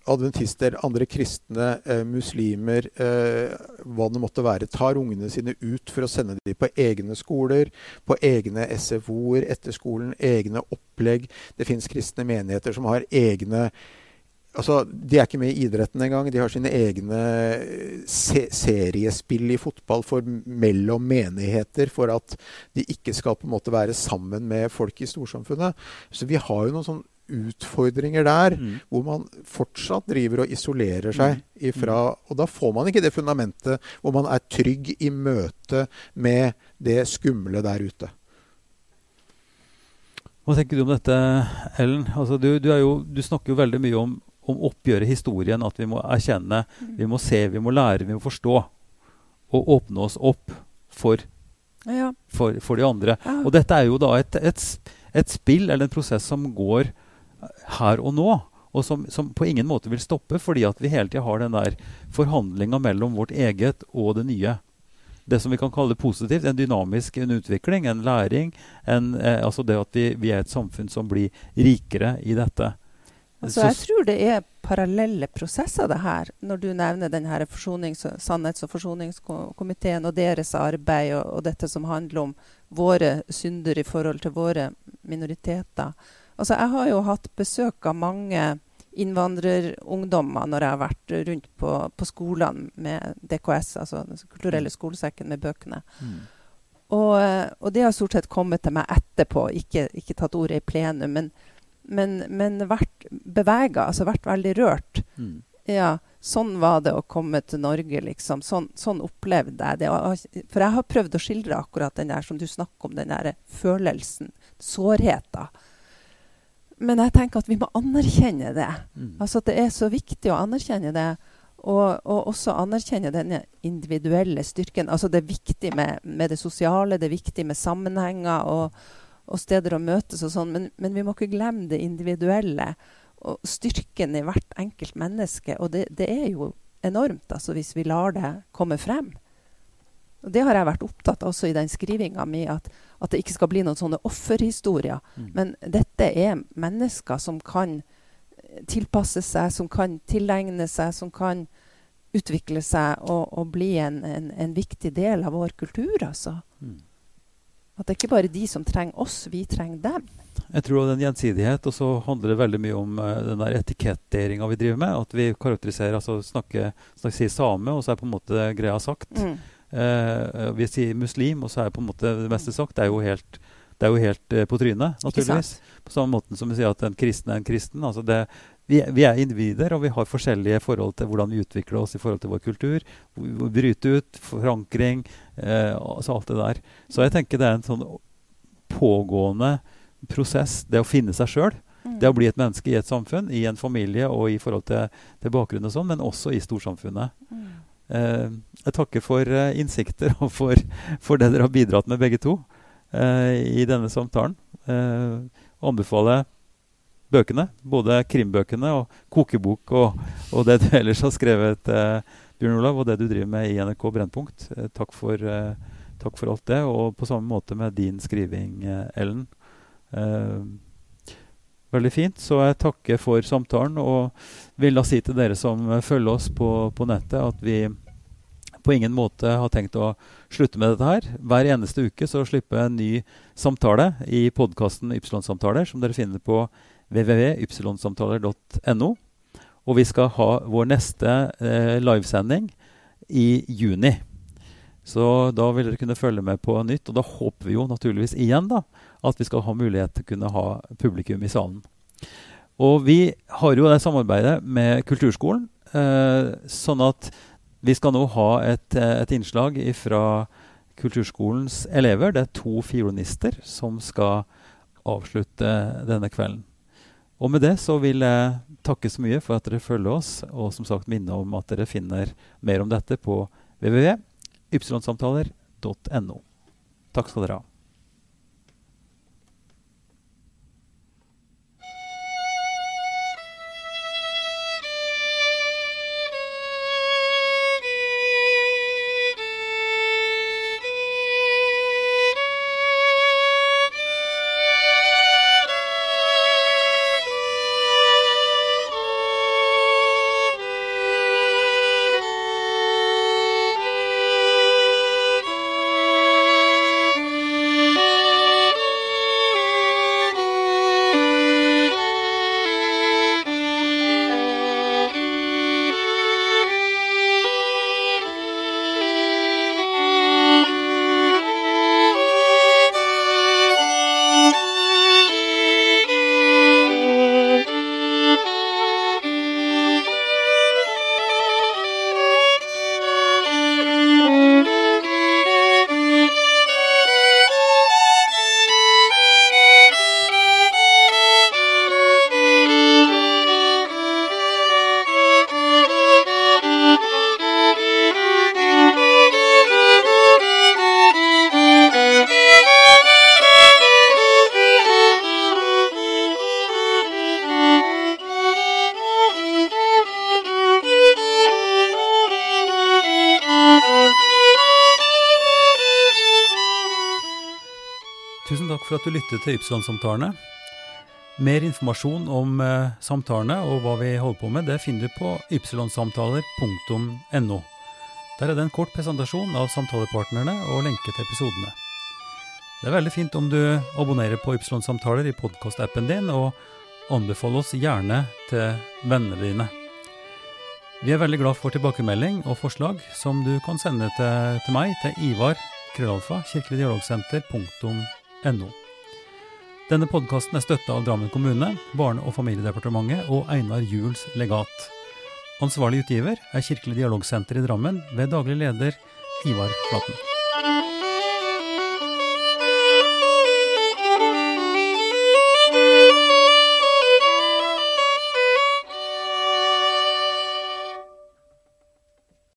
adventister, andre kristne, eh, muslimer, eh, hva det måtte være, tar ungene sine ut for å sende dem på egne skoler, på egne SFO-er etter skolen, egne opplegg. Det fins kristne menigheter som har egne Altså, De er ikke med i idretten engang. De har sine egne eh, se seriespill i fotball for mellom menigheter for at de ikke skal på en måte være sammen med folk i storsamfunnet. Så vi har jo noen sånne utfordringer der mm. hvor man fortsatt driver og isolerer seg mm. ifra Og da får man ikke det fundamentet hvor man er trygg i møte med det skumle der ute. Hva tenker du om dette, Ellen? Altså, du, du, jo, du snakker jo veldig mye om om oppgjøret, historien, at vi må erkjenne, vi må se, vi må lære, vi må forstå. Og åpne oss opp for, ja. for, for de andre. Ja. Og dette er jo da et, et, et spill eller en prosess som går her og nå. Og som, som på ingen måte vil stoppe, fordi at vi hele tida har den der forhandlinga mellom vårt eget og det nye det som vi kan kalle positivt. En dynamisk en utvikling, en læring. En, eh, altså det at vi, vi, er et samfunn som blir rikere i dette. Altså, jeg tror det er parallelle prosesser, det her. Når du nevner den her Sannhets- og forsoningskomiteen og deres arbeid, og, og, dette som handler om våre synder i forhold til våre minoriteter. Altså, jeg har jo hatt besøk av mange innvandrerungdommer når jeg har vært rundt på, på skolene med DKS, altså Den kulturelle skolesekken med bøkene. Mm. Og, og, det har stort sett kommet til meg etterpå, ikke, ikke tatt ordet i plenum, men, men, men vært bevega, altså vært veldig rørt. Mm. Ja, sånn var det å komme til Norge, liksom. Sånn, sånn opplevde jeg det. For jeg har prøvd å skildre akkurat den der som du snakker om, den der følelsen, sårheten men jeg tenker at vi må anerkjenne det. Mm. Altså at det er så viktig å anerkjenne det. Og, og, også anerkjenne denne individuelle styrken. Altså det er viktig med, med det sosiale, det er viktig med sammenhenger og, og steder å møtes og sånn, men, men, vi må ikke glemme det individuelle. Og styrken i hvert enkelt menneske. Og det, det er jo enormt altså, hvis vi lar det komme frem. Og Det har jeg vært opptatt av også i den skrivinga mi, at, at, det ikke skal bli noen sånne offerhistorier. Mm. Men dette er mennesker som kan tilpasse seg, som kan tilegne seg, som kan utvikle seg og, og bli en, en, en, viktig del av vår kultur. altså. Mm. At det er ikke bare de som trenger oss, vi trenger dem. Jeg tror det er en gjensidighet, og så handler det veldig mye om uh, den der etiketteringa vi driver med. At vi karakteriserer, altså snakker, snakker, sier same, og så er på en måte greia sagt. Mm. Uh, vi sier muslim, og så er på en måte det meste sagt. Det er jo helt, det er jo helt uh, på trynet, naturligvis. På samme måte som vi sier at en kristen er en kristen. Altså det, vi, vi, er individer, og vi har forskjellige forhold til hvordan vi utvikler oss i forhold til vår kultur. Bryte ut, forankring, altså alt det der. Så jeg tenker det er en sånn pågående prosess, det å finne seg sjøl. Mm. Det å bli et menneske i et samfunn, i en familie og i forhold til, til bakgrunn og sånn, men også i storsamfunnet. Mm. Eh, jeg takker for eh, innsikter og for, for, det dere har bidratt med, begge to, eh, i denne samtalen. Eh, anbefaler bøkene, både krimbøkene og kokebok og, og det du ellers har skrevet, Bjørn Olav, og det du driver med i NRK Brennpunkt. takk, for, takk for alt det. Og på samme måte med din skriving, Ellen. Veldig fint. Så jeg takker for samtalen og vil da si til dere som følger oss på, på, nettet, at vi på ingen måte har tenkt å slutte med dette her. Hver eneste uke så slipper jeg en ny samtale i podkasten Ypsilon-samtaler, som dere finner på www.ypsilonsamtaler.no. Og vi skal ha vår neste eh, livesending i juni. Så da vil dere kunne følge med på nytt. Og da håper vi jo naturligvis igjen da, at vi skal ha mulighet til å kunne ha publikum i salen. Og vi har jo det samarbeidet med Kulturskolen. Eh, sånn at vi skal nå ha et, et innslag fra Kulturskolens elever. Det er to fiolinister som skal avslutte denne kvelden. Og med det så vil jeg takke så mye for at dere følger oss, og som sagt minne om at dere finner mer om dette på www.ypsilonsamtaler.no. Takk skal dere ha. For at du lyttet til Ypsilon-samtalene. Mer informasjon om eh, samtalene og hva vi holder på med, det finner du på ypsilonsamtaler.no. Der er det en kort presentasjon av samtalepartnerne og lenke til episodene. Det er veldig fint om du abonnerer på Ypsilon-samtaler i podkastappen din, og anbefaler oss gjerne til vennene dine. Vi er veldig glad for tilbakemelding og forslag som du kan sende til, til meg til Ivar krøllalfa kirkeligdialogsenter.no. Denne podkasten er støtta av Drammen kommune, Barne- og familiedepartementet og Einar Juels legat. Ansvarlig utgiver er Kirkelig dialogsenter i Drammen ved daglig leder Ivar Flaten.